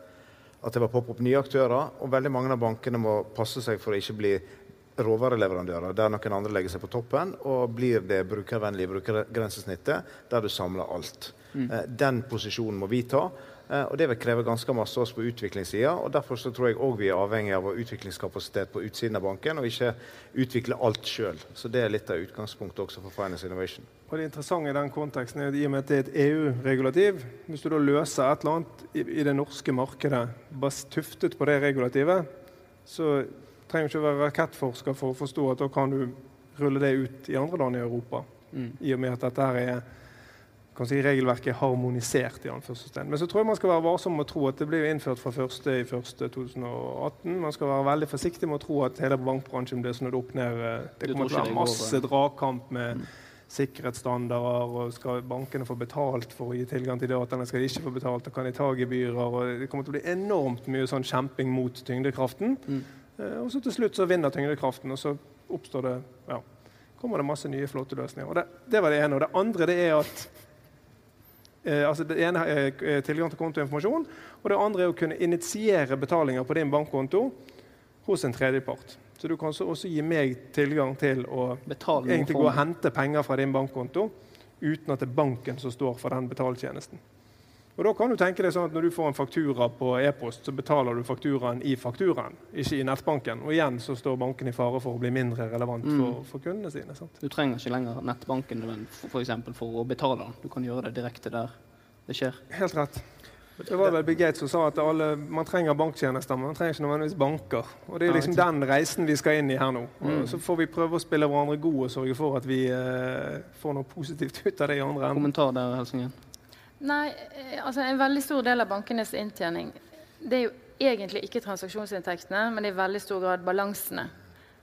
at det vil poppe opp nye aktører. Og veldig mange av bankene må passe seg for å ikke bli råvareleverandører der noen andre legger seg på toppen, og blir det brukervennlige brukergrensesnittet der du samler alt. Mm. Uh, den posisjonen må vi ta. Eh, og Det vil kreve ganske masse av oss på utviklingssida. og Derfor så tror jeg òg vi er avhengig av utviklingskapasitet på utsiden av banken, og ikke utvikle alt sjøl. Så det er litt av utgangspunktet også for Finance Innovation. Og det interessante i den konteksten er at i og med at det er et EU-regulativ Hvis du da løser et eller annet i, det norske markedet bare tuftet på det regulativet, så trenger du ikke være rakettforsker for å forstå at da kan du rulle det ut i andre land i Europa. Mm. I og med at dette her er kan si, regelverket er harmonisert. i anførselstegn. Men så tror jeg man skal være varsom med å tro at det blir innført fra 1.1.2018. Man skal være veldig forsiktig med å tro at hele bankbransjen blir snudd opp ned. Det kommer til å være masse eh? dragkamp med sikkerhetsstandarder. og Skal bankene få betalt for å gi tilgang til dataene? Skal de ikke få betalt? og Kan de ta gebyrer? og Det kommer til å bli enormt mye sånn kjemping mot tyngdekraften. Mm. Eh, Og så til slutt så vinner tyngdekraften, og så oppstår det ja, kommer det masse nye, flotte løsninger. Og det, det var det ene. Og det andre det er at eh, altså Det ene er eh, tilgang til kontoinformasjon, og det andre er å kunne initiere betalinger på din bankkonto hos en tredjepart. Så du kan også gi meg tilgang til å egentlig gå og hente penger fra din bankkonto uten at det er banken som står for den betaltjenesten. Og da kan du tenke deg sånn at Når du får en faktura på e-post, så betaler du fakturaen i fakturaen, ikke i nettbanken. Og igjen så står banken i fare for å bli mindre relevant Mm. for, for kundene sine. sant? Du trenger ikke lenger nettbanken for, for, for å betale den. Du kan gjøre det direkte der det skjer. Helt rett. Det var vel Bill Gates som sa at alle, man trenger banktjenester, men man trenger ikke nødvendigvis banker. Og Det er liksom den reisen vi skal inn i her nå. Og Mm. Så får vi prøve å spille hverandre gode og sørge for at vi eh, får noe positivt ut av det i andre enden. Kommentar der, Helsingen. Nei, eh, altså En veldig stor del av bankenes inntjening det er jo egentlig ikke transaksjonsinntektene, men det er i veldig stor grad balansene.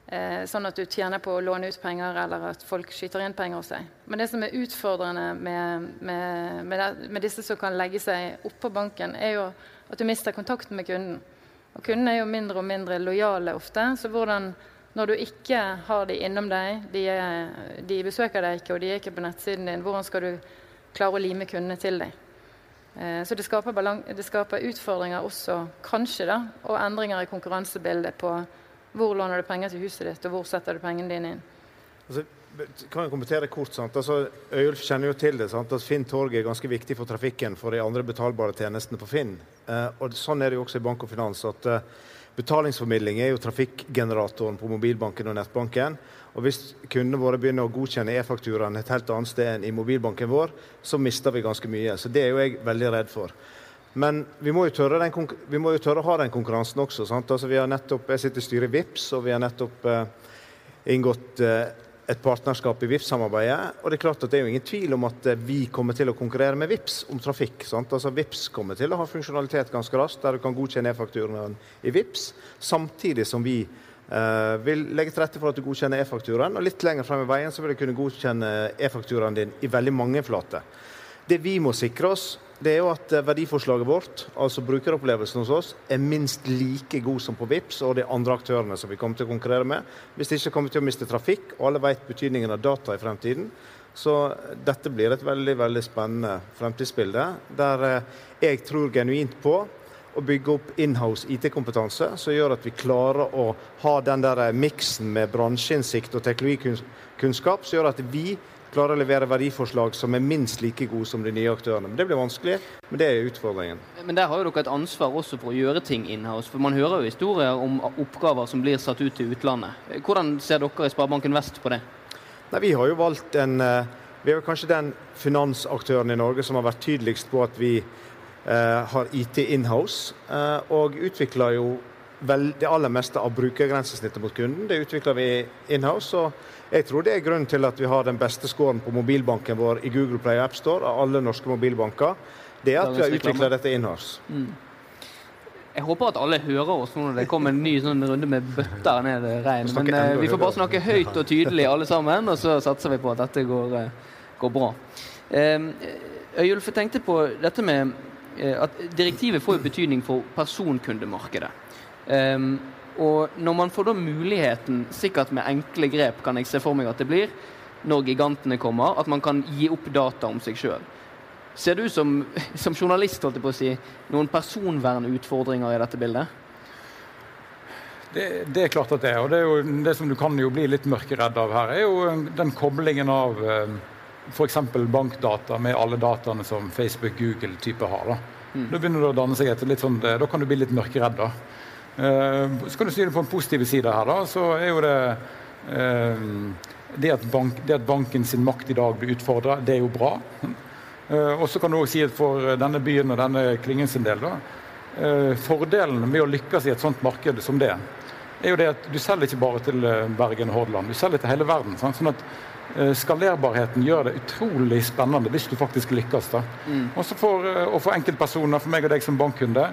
Eh, sånn at du tjener på å låne ut penger, eller at folk skyter inn penger hos deg. Men det som er utfordrende med, med, med, det, med disse som kan legge seg oppå banken, er jo at du mister kontakten med kunden. Og Kundene er jo mindre og mindre lojale ofte. Så hvordan, når du ikke har de innom deg, de, er, de besøker deg ikke, og de er ikke på nettsiden din, hvordan skal du klare å lime kundene til deg? Eh, Så det skaper, det skaper utfordringer også, kanskje, da, og endringer i konkurransebildet på hvor låner du penger til huset ditt, og hvor setter du pengene dine inn. Altså, kan jeg kommentere kort? sant? Altså, Øyulf kjenner jo til det. sant? At Finn Torg er ganske viktig for trafikken for de andre betalbare tjenestene på Finn. Eh, og Sånn er det jo også i bank og finans. at eh, Betalingsformidling er jo trafikkgeneratoren på mobilbanken og nettbanken. Og Hvis kundene våre begynner å godkjenne e-fakturaen et helt annet sted enn i mobilbanken vår, så mister vi ganske mye. Så Det er jo jeg veldig redd for. Men vi må den, vi må jo tørre å ha den konkurransen også. Altså, nettopp, Jeg sitter i styret i VIPS, og vi har nettopp eh, inngått eh, et partnerskap i VIPS-samarbeidet. Og det er klart at det er jo ingen tvil om at eh, vi kommer til å konkurrere med VIPS om trafikk. sant? Altså VIPS kommer til å ha funksjonalitet ganske raskt, der du kan godkjenne e-fakturaen i VIPS, samtidig som vi eh, vil legge til rette for at du godkjenner e-fakturaen. Og litt lenger frem i veien så vil du kunne godkjenne e-fakturaen din i veldig mange flater. Det vi må sikre oss, det er jo at eh, verdiforslaget vårt, altså brukeropplevelsen hos oss, er minst like god som på VIPS og de andre aktørene som vi kommer til å konkurrere med. Hvis ikke kommer vi til å miste trafikk, og alle vet betydningen av data i fremtiden. Så dette blir et veldig veldig spennende fremtidsbilde, der eh, jeg tror genuint på å bygge opp inhouse IT-kompetanse, som gjør at vi klarer å ha den der miksen med bransjeinnsikt og teknologikunnskap, som gjør at vi klarer å levere verdiforslag som er minst like gode som de nye aktørene. Men Det blir vanskelig, men det er utfordringen. Men der har jo dere et ansvar også for å gjøre ting inhouse. For man hører jo historier om oppgaver som blir satt ut til utlandet. Hvordan ser dere i Sparebanken Vest på det? Nei, Vi har jo valgt en eh, Vi er kanskje den finansaktøren i Norge som har vært tydeligst på at vi eh, har IT inhouse, eh, og utvikler jo vel det aller meste av brukergrensesnittet mot kunden. Det utvikler vi inhouse. og jeg tror det er grunnen til at vi har den beste scoren på mobilbanken vår i Google Play og AppStore av alle norske mobilbanker. Det er at vi har utvikla dette Mm. Jeg håper at alle hører oss nå når det kommer en ny sånn runde med bøtter ned i regn. Men eh, vi får bare snakke høyt og tydelig alle sammen, og så satser vi på at dette går, eh, går bra. Eh, Øyulf, jeg tenkte på dette med eh, at direktivet får jo betydning for personkundemarkedet. Eh, og når man får da muligheten, sikkert med enkle grep kan jeg se for meg at det blir, når gigantene kommer, at man kan gi opp data om seg sjøl. Ser du som, som journalist holdt jeg på å si, noen personvernutfordringer i dette bildet? Det, det er klart at det er. Og det, er jo, det som du kan jo bli litt mørkeredd av her, er jo den koblingen av eh, f.eks. bankdata med alle dataene som Facebook, Google type har. da. Da begynner det å danne seg et litt sånn, da kan du bli litt mørkeredd. da. Eh, så kan du si det på en positiv side her, da, så er jo det eh, det, at bank, det at banken sin makt i dag blir utfordra, det er jo bra. Eh, og så kan du også si at for denne byen og denne klyngen sin del, da, fordelen med å lykkes i et sånt marked som det, er jo det at du selger ikke bare til Bergen og Hordaland, du selger til hele verden. Sant? sånn at Skalerbarheten gjør det utrolig spennende hvis du faktisk lykkes. da. Mm. Også for, og for enkeltpersoner, for meg og deg som bankkunde,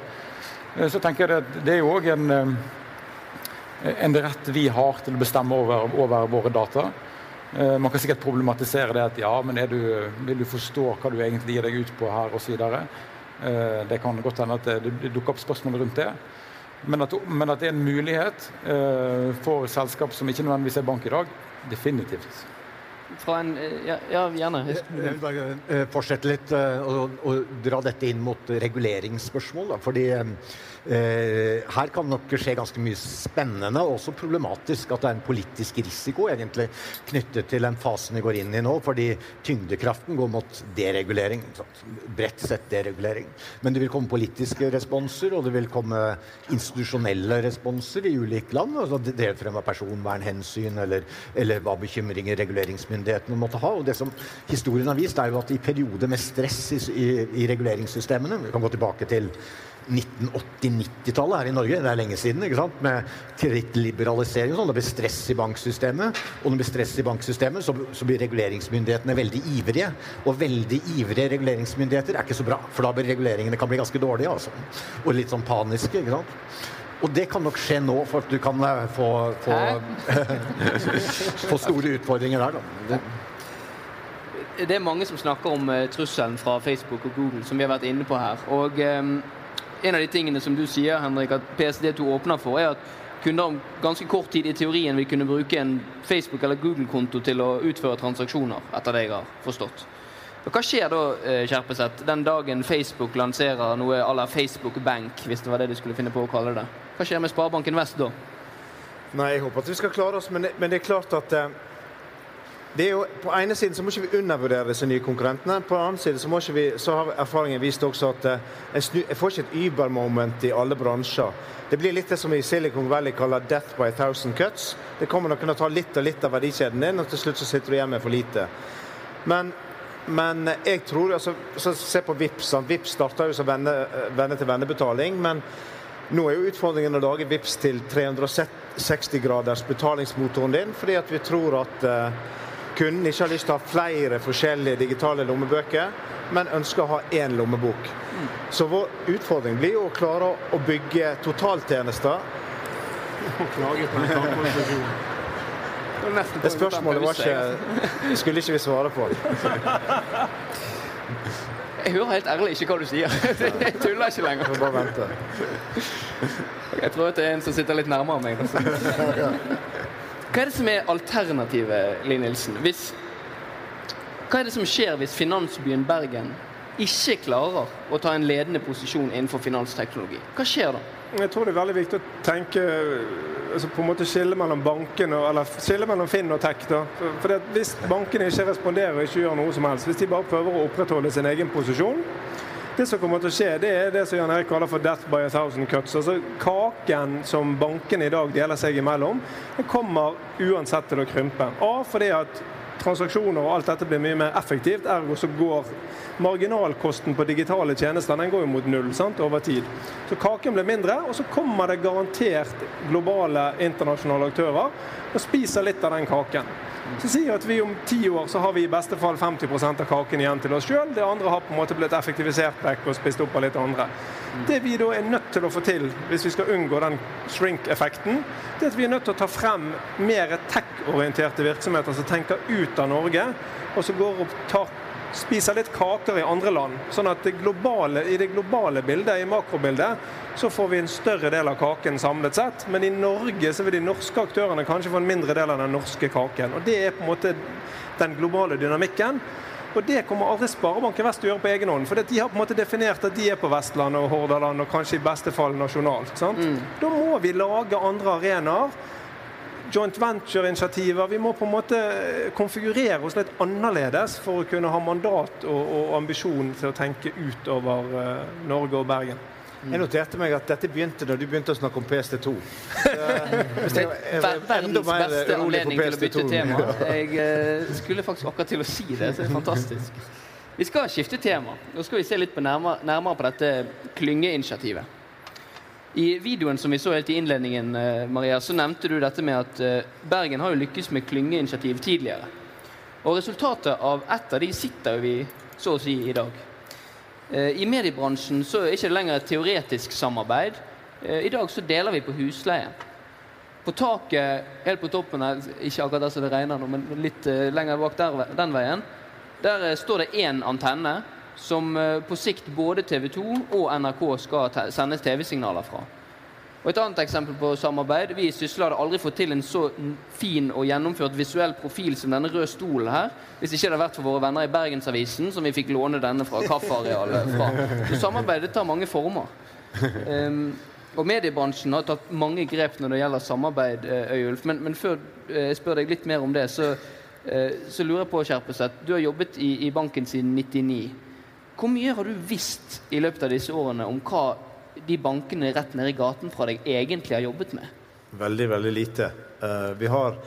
så tenker jeg at det er jo òg en, eh, en rett vi har til å bestemme over, over våre data. Eh, Man kan sikkert problematisere det at ja, men du, vil du forstå hva du egentlig gir deg ut på her, osv. Det kan godt hende at det, det dukker opp spørsmål rundt det. Men at, men at det er en mulighet eh, for selskap som ikke nødvendigvis er bank i dag, definitivt. Fra en eh, Ja, ja gjerne. Jeg vil bare eh, fortsette litt eh, og, og dra dette inn mot reguleringsspørsmål. Da, fordi her kan nok skje ganske mye spennende og også problematisk. At det er en politisk risiko egentlig knyttet til den fasen vi går inn i nå. Fordi tyngdekraften går mot deregulering. Bredt sett deregulering. Men det vil komme politiske responser, og det vil komme institusjonelle responser i ulike land. Altså det frem av personvernhensyn eller, eller hva bekymringer reguleringsmyndighetene måtte ha. Og det som historien har vist, er jo at i perioder med stress i, i, i reguleringssystemene Vi kan gå tilbake til 1980-90-tallet her i Norge, det er lenge siden, ikke sant? med kredittliberalisering og sånn. Det blir stress i banksystemet. Og når det blir stress i banksystemet, så, så blir reguleringsmyndighetene veldig ivrige. Og veldig ivrige reguleringsmyndigheter er ikke så bra, for da blir reguleringene kan bli ganske dårlige. Altså. Og litt sånn paniske. ikke sant? Og det kan nok skje nå, for at du kan eh, få, få, få store utfordringer der. Da. Det, er mange som snakker om eh, trusselen fra Facebook og Google, som vi har vært inne på her. Og eh, en av de tingene som du sier, Henrik, at PSD2 åpner for, er at kunder om ganske kort tid i teorien vil kunne bruke en Facebook- eller Google-konto til å utføre transaksjoner, etter det jeg har forstått. Og Hva skjer da, eh, Kjerpeseth, den dagen Facebook lanserer noe à la Facebook Bank, hvis det var det de skulle finne på å kalle det? Hva skjer med Sparebanken Vest da? Nei, jeg håper at vi skal klare oss, men det, men det er klart at eh, det er jo, På ene siden så må ikke vi undervurdere disse nye konkurrentene. På den annen side så, må ikke vi, så har erfaringen vist også at eh, jeg får ikke et Uber-moment i alle bransjer. Det blir litt det som i Silicon Valley kaller 'death by a thousand cuts'. Det kommer noen å ta litt og litt av verdikjeden din, og til slutt så sitter du igjen med for lite. Men, men jeg tror altså, så Se på Vipps. Vipps starta jo som venne-til-venne-betaling. men nå er jo utfordringen å lage VIPS til 360 graders betalingsmotoren din, fordi at vi tror at eh, kunden ikke har lyst til å ha flere forskjellige digitale lommebøker, men ønsker å ha én lommebok. Så vår utfordring blir jo å klare å, bygge totaltjenester. Det spørsmålet var ikke skulle ikke vi svare på. Jeg hører helt ærlig ikke hva du sier. Jeg tuller ikke lenger. Jeg får bare vente. Jeg tror at det er en som sitter litt nærmere meg. Hva er det som er alternativet, Linn Nilsen? Hvis, hva er det som skjer hvis finansbyen Bergen ikke klarer å ta en ledende posisjon innenfor finansteknologi? Hva skjer da? Jeg tror det er veldig viktig å tenke altså på en måte skille mellom bankene eller skille mellom Finn og Tech. da. For, Hvis bankene ikke responderer og ikke gjør noe som helst, hvis de bare prøver å opprettholde sin egen posisjon det som kommer til å skje, det er det som Jan Erik kaller for 'death by a thousand cuts'. Altså Kaken som bankene i dag deler seg imellom, den kommer uansett til å krympe. A fordi at transaksjoner og alt dette blir mye mer effektivt, ergo så går marginalkosten på digitale tjenester den går jo mot null sant, over tid. Så kaken blir mindre, og så kommer det garantert globale internasjonale aktører og spiser litt av den kaken. Så sier at vi om ti år så har vi i beste fall 50% av kaken igjen til oss sjøl. Det andre har på en måte blitt effektivisert vekk og spist opp av litt andre. Det vi da er nødt til å få til hvis vi skal unngå den shrink-effekten, det er at vi er nødt til å ta frem mer tech-orienterte virksomheter som tenker ut av Norge, og som går og tar spiser litt kaker i andre land. Sånn at det globale, i det globale bildet, i makrobildet, så får vi en større del av kaken samlet sett. Men i Norge så vil de norske aktørene kanskje få en mindre del av den norske kaken. Og Det er på en måte den globale dynamikken. Og det kommer aldri Sparebanken Vest til å gjøre på egen hånd. For de har på en måte definert at de er på Vestlandet og Hordaland og kanskje i beste fall nasjonalt. sant? Da må vi lage andre arenaer. Joint venture-initiativer. Vi må på en måte konfigurere oss litt annerledes for å kunne ha mandat og, og ambisjon til å tenke utover uh, Norge og Bergen. Jeg noterte meg at dette begynte da du begynte å snakke om PST2. Det er verdens beste anledning til å bytte tema. Jeg skulle faktisk akkurat til å si det, så det er fantastisk. Vi skal skifte tema. Nå skal vi se litt på nærmere, nærmere på dette klyngeinitiativet. I videoen som vi så helt i innledningen, eh, Maria, så nevnte du dette med at eh, Bergen har jo lykkes med klyngeinitiativ tidligere. Og resultatet av ett av de sitter vi så å si i dag. Eh, I mediebransjen så er det ikke lenger et teoretisk samarbeid. I dag så deler vi på husleie. På taket helt på toppen her, ikke akkurat der som det regner nå, men litt lenger bak der, den veien, der står det én antenne som eh, på sikt både TV 2 og NRK skal sendes TV-signaler fra. Og Et annet eksempel på samarbeid. Vi i Sysla hadde aldri fått til en så fin og gjennomført visuell profil som denne røde stolen her, hvis ikke det hadde vært for våre venner i Bergensavisen, som vi fikk låne denne fra kaffearealet fra. Så samarbeidet tar mange former. Um, og mediebransjen har tatt mange grep når det gjelder samarbeid, eh, Øyulf. Men, men før eh, jeg spør deg litt mer om det, så, så lurer jeg på, Skjerpeseth, du har jobbet i, i banken siden 99. Hvor mye har du visst i løpet av disse årene om hva de bankene rett nede i gaten fra deg egentlig har jobbet med? Veldig, veldig lite. Uh, vi har,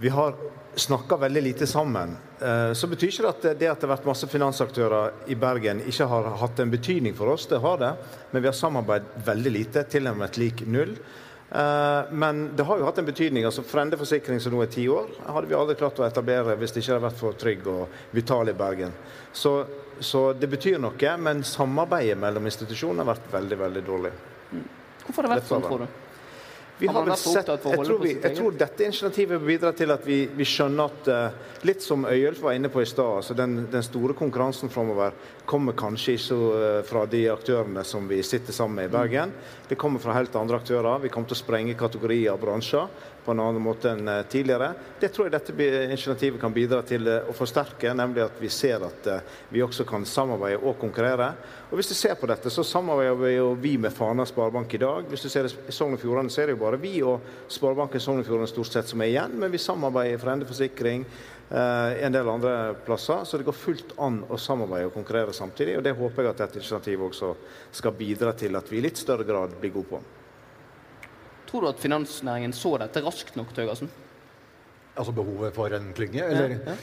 vi har snakka veldig lite sammen. Uh, så betyr ikke det at det at det har vært masse finansaktører i Bergen, ikke har hatt en betydning for oss. Det har det. Men vi har samarbeidet veldig lite, til og med lik null. Uh, men det har jo hatt en betydning. altså Frende Forsikring, som nå er ti år, hadde vi aldri klart å etablere hvis det ikke hadde vært for Trygg og Vital i Bergen. Så så det betyr noe, men samarbeidet mellom institusjonene har vært veldig veldig dårlig. Hvorfor har det vært sånn, tror du? Vi har vel sett, jeg, tror vi, jeg tror dette initiativet bidrar til at vi, vi skjønner at uh, Litt som Øyulf var inne på i stad, altså den, den, store konkurransen framover kommer kanskje ikke uh, fra de aktørene som vi sitter sammen med i Bergen. Det kommer fra helt andre aktører. Vi kommer til å sprenge kategorier og bransjer på en annen måte enn uh, tidligere. Det tror jeg dette initiativet kan bidra til å forsterke, nemlig at vi ser at vi også kan samarbeide og konkurrere. Og Hvis du ser på dette, så samarbeider vi jo vi med Fana Sparebank i dag. Hvis du ser det i Sogn og Fjordane, så er det jo bare vi og Sparebanken Sogn og Fjordane stort sett som er igjen. Men vi samarbeider for Ende Forsikring, eh, en del andre plasser. Så det går fullt an å samarbeide og konkurrere samtidig. Og det håper jeg at dette initiativet også skal bidra til at vi i litt større grad blir gode på. Tror du at finansnæringen så dette raskt nok, Tøgersen? Altså behovet for en klynge? Eller? Ja, ja.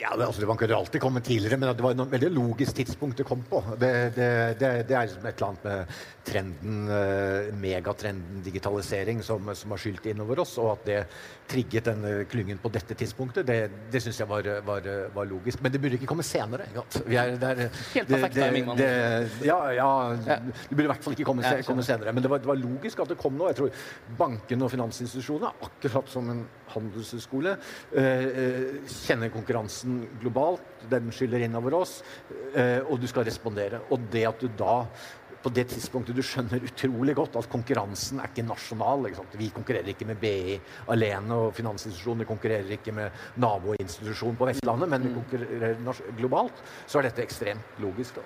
Ja, det, altså, Man kunne alltid komme tidligere, men det var et veldig logisk tidspunkt det kom på. Det, det, det, det er liksom et eller annet med trenden, eh, megatrenden digitalisering som, som har skylt innover oss, og at det trigget denne klyngen på dette tidspunktet, det, det syns jeg var, var, var, logisk. Men det burde ikke komme senere. Er, er, Helt perfekt timing. Ja, ja, det burde i hvert fall ikke komme, komme senere. Men det var, var, logisk at det kom nå. Jeg tror bankene og finansinstitusjonene, akkurat som en handelshøyskole, uh, kjenner konkurransen globalt. Den skyller innover oss, uh, og du skal respondere. Og det at du da på det tidspunktet du skjønner utrolig godt at konkurransen er ikke nasjonal. Ikke vi konkurrerer ikke med BI alene, og finansinstitusjoner konkurrerer ikke med naboinstitusjonen på Vestlandet, men vi mm. konkurrerer globalt. Så er dette ekstremt logisk.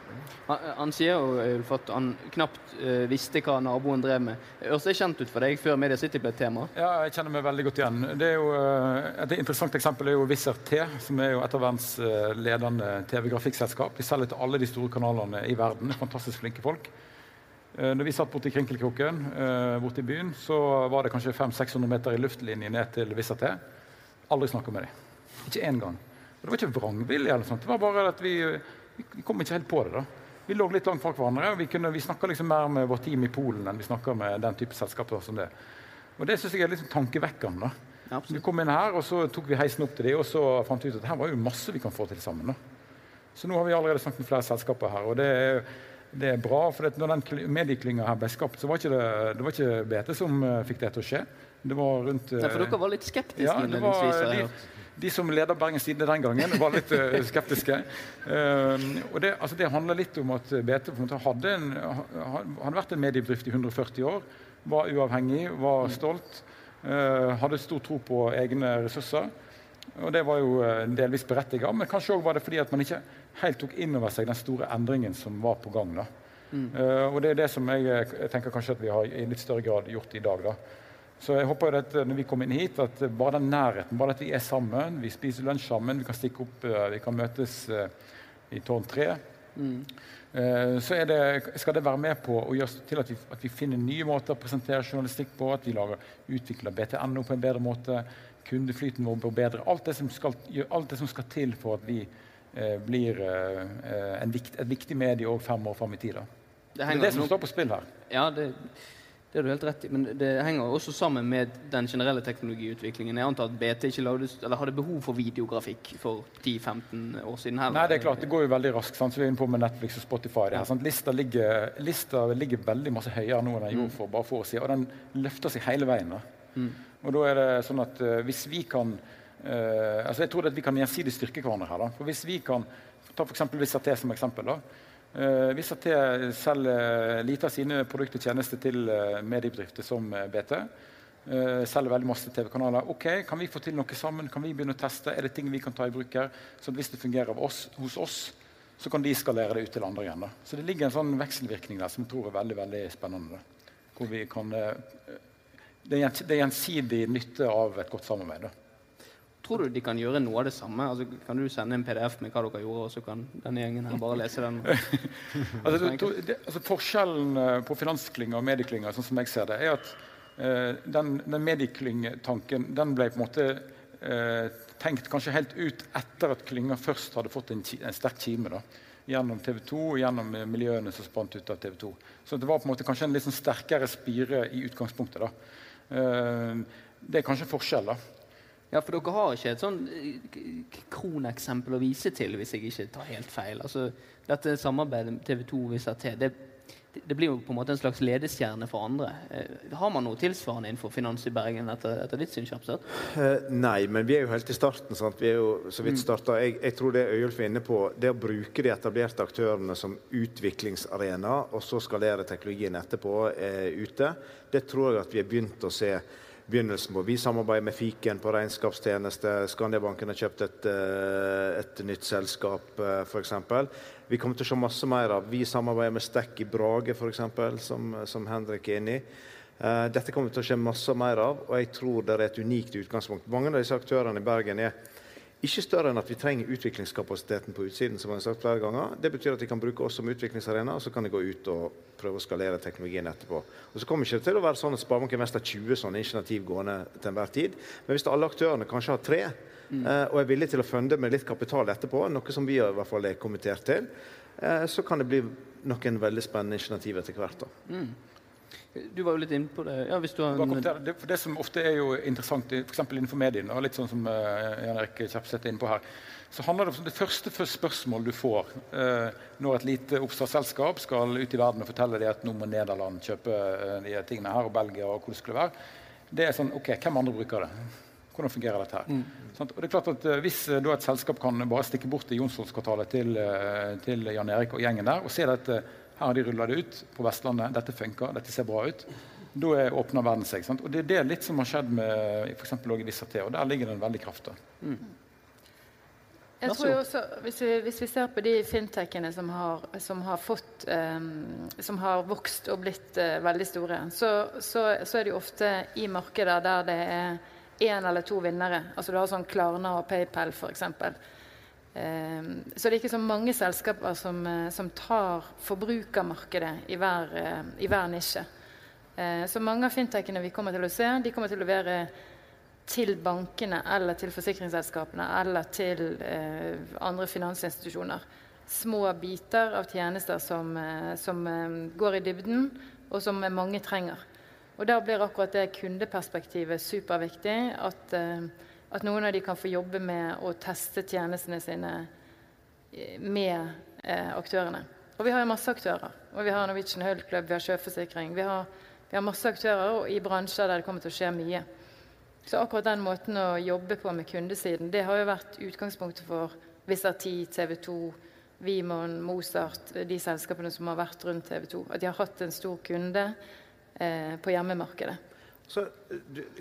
Han, han, sier jo at han knapt uh, visste hva naboen drev med. Høres det kjent ut for deg før Media City ble et tema? Ja, jeg kjenner meg veldig godt igjen. Det er jo, uh, et interessant eksempel er jo Wizard T, som er jo et av verdens uh, ledende TV-grafikkselskap. De selger til alle de store kanalene i verden. Fantastisk flinke folk. Eh, når vi satt borti Krinkelkroken borti borte i byen, så var det kanskje 500-600 meter i luftlinje ned til Vissa T. Aldri snakka med dem. Ikke én gang. Og det var ikke vrangvilje. eller sånt. Det var bare at vi, vi kom ikke helt på det. da. Vi lå litt langt fra hverandre. Vi, kunne, vi snakka liksom mer med vårt team i Polen enn vi snakka med den type selskaper som det. Og det syns jeg er litt sånn tankevekkende. da. vi kom inn her, og så tok vi heisen opp til dem, og så fant vi ut at her var jo masse vi kan få til sammen. da. Så nå har vi allerede snakket med flere selskaper her. og det er det er bra. for Når den medieklynga her ble skapt, så var ikke det, det var ikke BT som uh, fikk det til å skje. Det var rundt Nei, For dere var litt skeptiske? Ja, det var, de, de, som leda Bergens Tidende den gangen, var litt uh, skeptiske. og det, altså, det, handler litt om at BT hadde, en, hadde, vært en mediebedrift i 140 år. Var uavhengig, var stolt. hadde stor tro på egne ressurser. Og det var jo delvis berettiget, men kanskje òg var det fordi at man ikke helt tok inn over seg den store endringen som var på gang. da. Mm. Uh, og det er det som jeg, jeg, tenker kanskje at vi har i litt større grad gjort i dag. da. Så jeg håper at når vi kommer inn hit, at bare den nærheten, bare at vi er sammen, vi spiser lunsj sammen, vi kan stikke opp, vi kan møtes i tårn 3 mm. så det, skal det være med på å gjøre til at vi, at vi, finner nye måter å presentere journalistikk på, at vi lager, utvikler BTNO på en bedre måte, kundeflyten vår blir bedre. Alt det som skal, alt det som skal til for at vi eh, blir eh, vikt, et viktig medie òg fem år fram i tid. Det, er det som står på spill her. Ja, det, det er du helt rett i. Men det henger også sammen med den generelle teknologiutviklingen. Jeg antar at BT ikke lagdes, hadde behov for videografikk for 10-15 år siden. heller. Nei, det er klart, det går jo veldig raskt. Sant? Så vi er inne på med Netflix og Spotify. Det her, lista, ligger, lista, ligger, veldig masse høyere nå enn den gjorde mm. for bare få år siden. Og den løfter seg hele veien. Mm. Og da er det sånn at uh, hvis vi kan uh, altså Jeg tror at vi kan gjensidig styrke hverandre her. da. For Hvis vi kan ta f.eks. Visaté som eksempel. da, uh, Visaté selger lite av sine produkter og tjenester til uh, mediebedrifter som BT. Uh, selger veldig masse TV-kanaler. Ok, Kan vi få til noe sammen? Kan vi begynne å teste? Er det ting vi kan ta i bruk her? Så hvis det fungerer oss, hos oss, så kan de skalere det ut til andre igjen. da. Så det ligger en sånn vekselvirkning der som jeg tror er veldig veldig spennende. Da. Hvor vi kan det er gjensidig nytte av et godt samarbeid. Da. Tror du de kan gjøre noe av det samme? Altså, kan du sende en PDF med hva dere gjorde, og så kan denne gjengen her bare lese den? altså, to, det, altså, forskjellen eh, på finansklynga og medieklynga, sånn som jeg ser det, er at uh, den, den medieklyngetanken den ble på en måte uh, tenkt kanskje helt ut etter at klynga først hadde fått en, en sterk kime. da gjennom TV 2 og gjennom miljøene som spant ut av TV 2. Så det var på en måte kanskje en litt sånn sterkere spire i utgangspunktet. da. Det er kanskje en forskjell, da. Ja, for dere har ikke et sånn eh, kroneksempel å vise til, hvis jeg ikke tar helt feil. Altså, dette samarbeidet TV 2 viser til, det, det, blir jo på en måte en slags ledestjerne for andre. Eh, har man noe tilsvarende innenfor finans i Bergen etter, etter ditt syn? Uh, nei, men vi er jo helt i starten. Sant? Vi er jo så vidt mm. starta. Jeg, jeg, tror det Øyulf er inne på, det å bruke de etablerte aktørene som utviklingsarena, og så skalere teknologien etterpå uh, ute, det tror jeg at vi har begynt å se begynnelsen på. Vi samarbeider med Fiken på regnskapstjeneste. Skandiabanken har kjøpt et, eh, et nytt selskap, eh, f.eks. Vi kommer til å se masse mer av. Vi samarbeider med Stekk i Brage, f.eks., som, som Henrik er inne i. Dette kommer til å skje masse mer av, og jeg tror det er et unikt utgangspunkt. Mange av disse aktørene i Bergen er ikke større enn at vi trenger utviklingskapasiteten på utsiden. som jeg har sagt flere ganger. Det betyr at de kan bruke oss som utviklingsarena, og så kan de gå ut og prøve å skalere teknologien etterpå. Og så kommer det ikke til å være sånn at Sparebanken Vest har 20 sånne initiativ gående til enhver tid. Men hvis alle aktørene kanskje har tre, mm. eh, og er villige til å funde med litt kapital etterpå, noe som vi i hvert fall er kommentert til, eh, så kan det bli noen veldig spennende initiativ etter hvert. da. Mm. Du var jo litt inne på det. Ja, en... det, det, som ofte er jo interessant, f.eks. innenfor mediene, litt sånn som uh, Jan Erik Kjerpseth er inne på her, så handler det om det første spørsmålet du får uh, når et lite oppstartsselskap skal ut i verden og fortelle deg at nå må Nederland kjøpe uh, de tingene her, og Belgia og hvor det skulle være, det er sånn OK, hvem andre bruker det? Hvordan fungerer dette her? Mm. Sånn, og det er klart at Hvis da et selskap kan bare stikke bort til Jonssonskvartalet til, til Jan Erik og gjengen der og se dette her har de rulla det ut på Vestlandet. Dette funker, dette ser bra ut. Da åpner verden seg. Sant? Og Det er det litt som har skjedd med f.eks. Vissat, og der ligger det en veldig kraft. Mm. Jeg tror jo også, hvis vi, hvis vi, ser på de fintechene som har, som har, fått, um, som har vokst og blitt uh, veldig store, så, så, så, er det jo ofte i markeder der det er én eller to vinnere. Altså Du har sånn Klarna og PayPal f.eks. Ehm, så det er ikke så mange selskaper som, eh, som tar forbrukermarkedet i hver, eh, i hver nisje. Eh, så mange av fintechene vi kommer til å se, de kommer til å levere til bankene eller til forsikringsselskapene eller til andre finansinstitusjoner. Små biter av tjenester som, som går i dybden, og som mange trenger. Og Da blir akkurat det kundeperspektivet superviktig. At at noen av de kan få jobbe med å teste tjenestene sine eh, med eh, aktørene. Og vi har jo masse aktører. Og vi har Norwegian Hull Club, vi har sjøforsikring. Vi har, vi har masse aktører i bransjer der det kommer til å skje mye. Så akkurat den måten å jobbe på med kundesiden, det har jo vært utgangspunktet for Visati, TV 2, Vimon, Mozart, de selskapene som har vært rundt TV 2. At de har hatt en stor kunde eh, på hjemmemarkedet. Så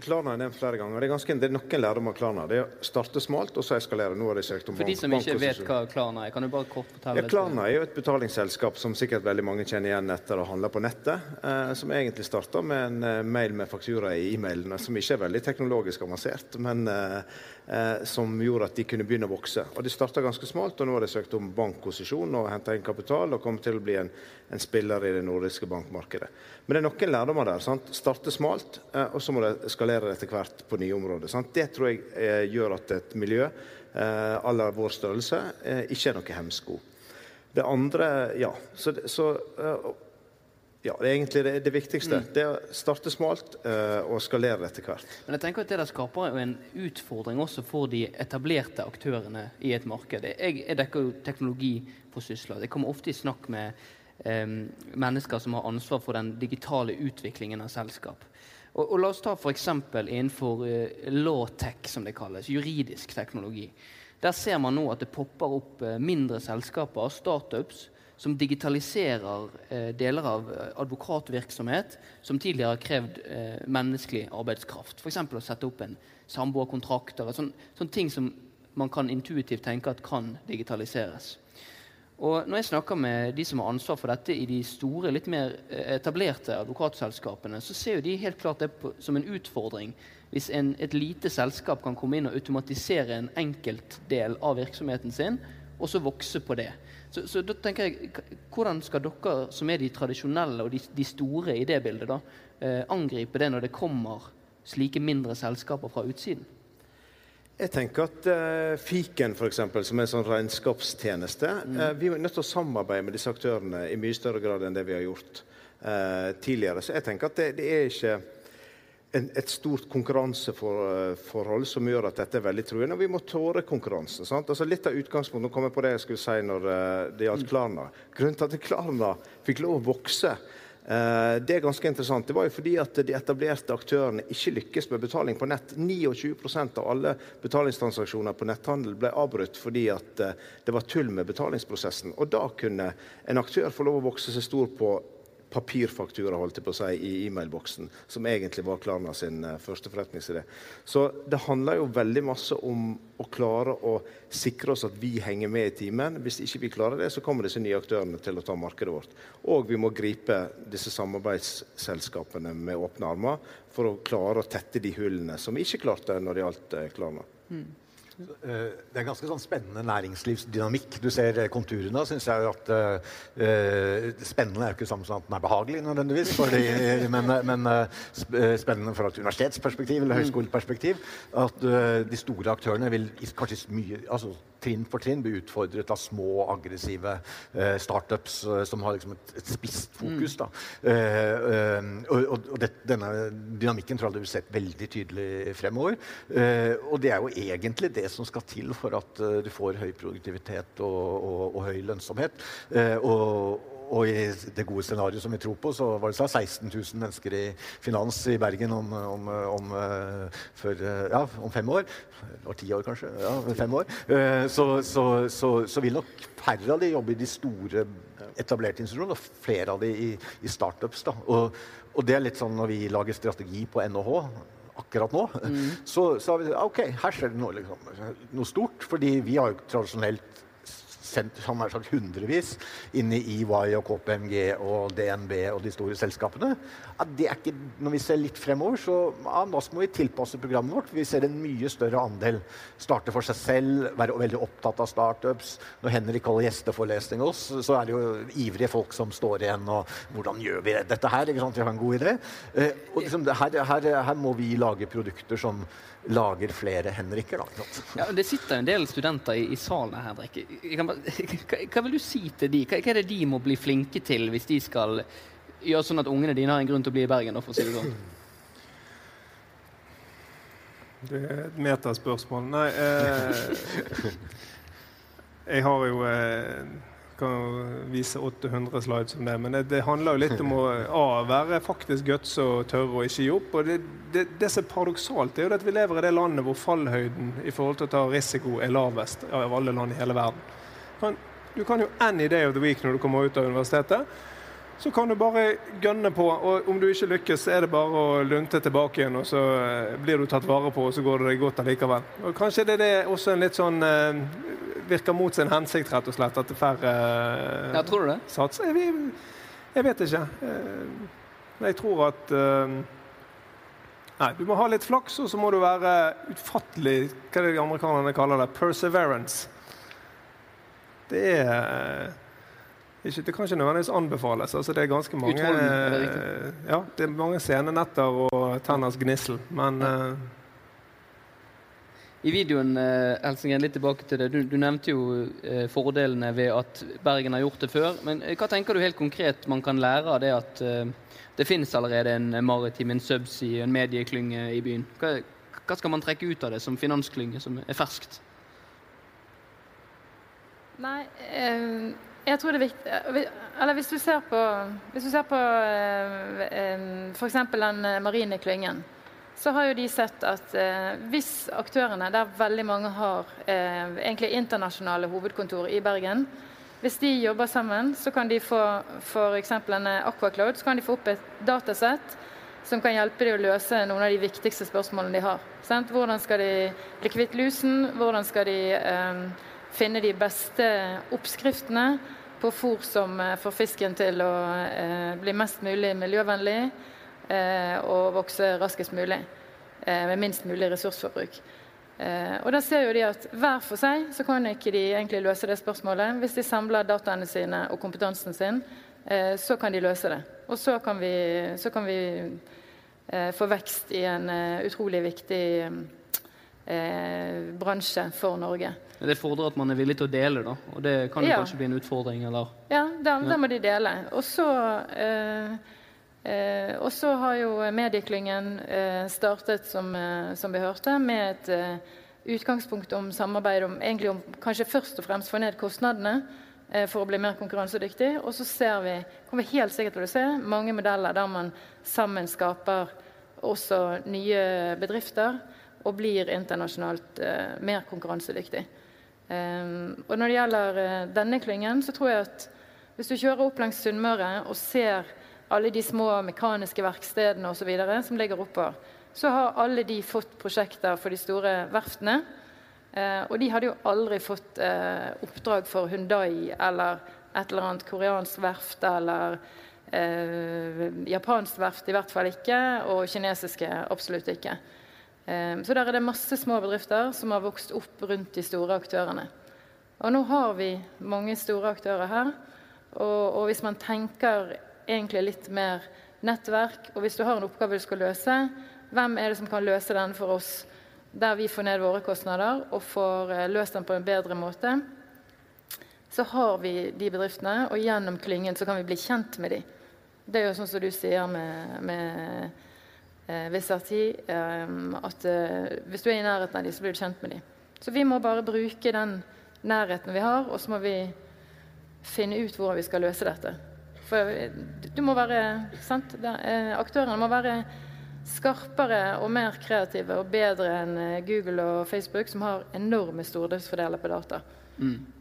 Klarna er nevnt flere ganger. Det er, ganske, det er noen lærdommer av Klarna. Det er å starte smalt og så eskalere. Nå har de søkt om For de som ikke vet hva Klarna er, kan du bare kort fortelle? Ja, Klarna er jo et betalingsselskap som sikkert veldig mange kjenner igjen etter å handle på nettet. Eh, som egentlig starta med en eh, mail med faktura i e-mailen, som ikke er veldig teknologisk avansert, men eh, eh som gjorde at de kunne begynne å vokse. Og De starta ganske smalt, og nå har de søkt om bankkonsesjon og henta inn kapital og kommer til å bli en, en spiller i det nordiske bankmarkedet. Men det er noen lærdommer der. Sant? Starte smalt, eh, og så må det eskalere etter hvert på nye områder. Sant? Det tror jeg eh, gjør at et miljø eh, la vår størrelse ikke er noe hemsko. Det andre Ja. Så, så ja, det er egentlig det, det viktigste. Mm. Det er å starte smalt uh, og skalere etter hvert. Men jeg tenker at Det der skaper en utfordring også for de etablerte aktørene i et marked. Jeg, jeg dekker jo teknologi på Sysla. Jeg kommer ofte i snakk med eh, mennesker som har ansvar for den digitale utviklingen av selskap. Og, og La oss ta f.eks. innenfor eh, law-tech, som det kalles, juridisk teknologi. Der ser man nå at det popper opp eh, mindre selskaper, startups, som digitaliserer eh, deler av eh, advokatvirksomhet som tidligere har krevd eh, menneskelig arbeidskraft. F.eks. å sette opp en samboerkontrakt. Sånne, sånne ting som man kan intuitivt tenke at kan digitaliseres. Og når jeg snakker med de som har ansvar for dette i de store, litt mer eh, etablerte advokatselskapene, så ser jo de helt klart det på, som en utfordring hvis en, et lite selskap kan komme inn og automatisere en enkelt del av virksomheten sin, og så vokse på det. Så, så da tenker jeg, Hvordan skal dere som er de tradisjonelle og de, de store i det bildet, da, eh, angripe det når det kommer slike mindre selskaper fra utsiden? Jeg tenker at uh, Fiken, for eksempel, som er en sånn regnskapstjeneste mm. uh, Vi er nødt til å samarbeide med disse aktørene i mye større grad enn det vi har gjort uh, tidligere. Så jeg tenker at det, det er ikke en, et stort konkurranseforhold som gjør at dette er veldig truende. Og vi må tåre konkurranse. Altså litt av utgangspunktet, Nå kom jeg på det jeg skulle si når det gjaldt. Klarna. Grunnen til at Klarna fikk lov å vokse Eh, det er ganske interessant. Det var jo fordi at de etablerte aktørene ikke lykkes med betaling på nett. 29% av alle betalingstransaksjoner på netthandel ble avbrutt fordi at eh, det var tull med betalingsprosessen. Og da kunne en aktør få lov å vokse seg stor på papirfaktura holdt jeg på å si, i e-mailboksen, som egentlig var Klarna sin uh, første forretningsidé. Så det handler jo veldig masse om å klare å sikre oss at vi henger med i timen. Hvis ikke vi klarer det, så kommer disse nye aktørene til å ta markedet vårt. Og vi må gripe disse samarbeidsselskapene med åpne armer for å klare å tette de hullene som vi ikke klarte når det gjaldt uh, Klarna. Mm. Eh, det er ganske sånn spennende næringslivsdynamikk. Du ser eh, konturene. Synes jeg at uh, Spennende er jo ikke samme som at den er behagelig, nødvendigvis. Fordi, men, men spennende fra et universitetsperspektiv eller høyskoleperspektiv. At uh, de store aktørene vil kanskje mye altså, trinn for trinn blir utfordret av små, aggressive eh, startups uh, som har liksom et, et spisst fokus. Mm. Uh, og, og det, denne dynamikken tror jeg du vil se veldig tydelig fremover. og det er jo egentlig det som skal til for at du får høy produktivitet og, og, og høy lønnsomhet. og og i det gode scenarioet som vi tror på, så var det så 16 000 mennesker i finans i Bergen om, om, om, eh, for, eh, ja, om fem år. Eller ti år, kanskje. Ja, fem år. Eh, så, så, så, så, vil nok færre av de jobbe i de store etablerte institusjonene, og flere av de i, i startups. Da. Og, og, det er litt sånn når vi lager strategi på NHH akkurat nå, mm. så har vi ok, her skjer det noe, liksom, noe stort. fordi vi har jo tradisjonelt sendt som sagt hundrevis inn i EY og KPMG og DNB og de store selskapene. Ikke, når vi ser litt fremover, så ja, nå må vi tilpasse programmet vårt. Vi ser en mye større andel starte for seg selv, være veldig opptatt av startups. Når Henrik holder gjesteforelesning hos oss, så er det jo ivrige folk som står igjen og Hvordan gjør vi dette her? Vi har en god idé. Eh, og liksom, her, her, her må vi lage produkter som lager flere Henriker. Da. Ja, det sitter en del studenter i, i salen her, bare, Hva, hva, vil du si til de? Hva, hva, er det de må bli flinke til hvis de skal gjøre sånn at ungene dine har en grunn til å bli i Bergen? for å si Det sånn? Det er et metaspørsmål. Nei eh, Jeg har jo eh, kan vise 800 slides om det. Men det, det handler jo litt om å a, være faktisk guts og tørre å ikke gi opp. Og det, det, det, som er paradoksalt, er jo at vi lever i det landet hvor fallhøyden i forhold til å ta risiko er lavest av alle land i hele verden. du kan jo any day of the week når du kommer ut av universitetet, så kan du bare gønne på. Og om du ikke lykkes, så er det bare å lunte tilbake igjen, og så eh, blir du tatt vare på, og så går det deg godt allikevel. Og kanskje det er det også en litt sånn eh, Virker mot sin hensikt, rett og slett, at det færre eh, Ja, tror du det? satser. Jeg, jeg vet ikke. Men Jeg tror at Nei, du må ha litt flaks, og så må du være utfattelig Hva er det de amerikanerne kaller det? Perseverance. Det er ikke, Det kan ikke nødvendigvis anbefales. altså Det er ganske mange Utholden, er eh, Ja, det er mange scenenetter og tenners gnissel, men eh, I videoen eh, Helsingen, litt tilbake til det. Du, du nevnte jo eh, fordelene ved at Bergen har gjort det før. Men eh, hva tenker du helt konkret man kan lære av det at eh, det finnes allerede en maritim, en subsea, en medieklynge i byen? Hva, hva skal man trekke ut av det som finansklynge som er ferskt? Nei, eh, jeg tror det er viktig eh, Eller hvis du ser på, hvis ser på eh, f.eks. den eh, marine klyngen, så har jo de sett at hvis aktørene, der veldig mange har egentlig internasjonale hovedkontor i Bergen, hvis de jobber sammen, så kan de få f.eks. en Aquacloud, så kan de få opp et datasett som kan hjelpe dem å løse noen av de viktigste spørsmålene de har. Sant? Hvordan skal de bli kvitt lusen? Hvordan skal de eh, finne de beste oppskriftene på fôr som eh, får fisken til å eh, bli mest mulig miljøvennlig eh, og vokse raskest mulig med minst mulig ressursforbruk. Og da ser jo de at Hver for seg så kan ikke de egentlig løse det spørsmålet. Hvis de samler dataene sine og kompetansen sin, så kan de løse det. Og så kan vi, så kan vi få vekst i en utrolig viktig bransje for Norge. Det fordrer at man er villig til å dele, da. Og det kan jo Ja. kanskje bli en utfordring, eller? Ja, da, da må de dele. Og så eh, eh, og så har jo medieklyngen eh, startet, som, eh, som vi hørte, med et eh, utgangspunkt om samarbeid om, egentlig om kanskje først og fremst få ned kostnadene eh, for å bli mer konkurransedyktig. Og så ser vi, kommer vi helt sikkert til å se mange modeller der man sammen skaper også nye bedrifter og blir internasjonalt eh, mer konkurransedyktig. Um, og når det gjelder eh, denne klyngen, så tror jeg at hvis du kjører opp langs Sunnmøre og ser alle de små mekaniske verkstedene osv. som ligger oppover, så har alle de fått prosjekter for de store verftene. Eh, og de hadde jo aldri fått eh, oppdrag for Hundai eller et eller annet koreansk verft eller eh, japansk verft, i hvert fall ikke, og kinesiske absolutt ikke. Eh, Så der er det masse små bedrifter som har vokst opp rundt de store aktørene. Og nå har vi mange store aktører her. Og, og hvis man tenker egentlig litt mer nettverk, og hvis du har en oppgave du skal løse, hvem er det som kan løse den for oss, der vi får ned våre kostnader og får eh, løst den på en bedre måte, så har vi de bedriftene, og gjennom klyngen så kan vi bli kjent med de. Det er jo sånn som du sier med, med eh, Visarti, eh, at eh, hvis du er i nærheten av dem, så blir du kjent med dem. Så vi må bare bruke den nærheten vi har, og så må vi finne ut hvordan vi skal løse dette. For eh, du må være sant? Det, aktørene må være skarpere og mer kreative og bedre enn Google og Facebook, som har enorme stordriftsfordeler på data.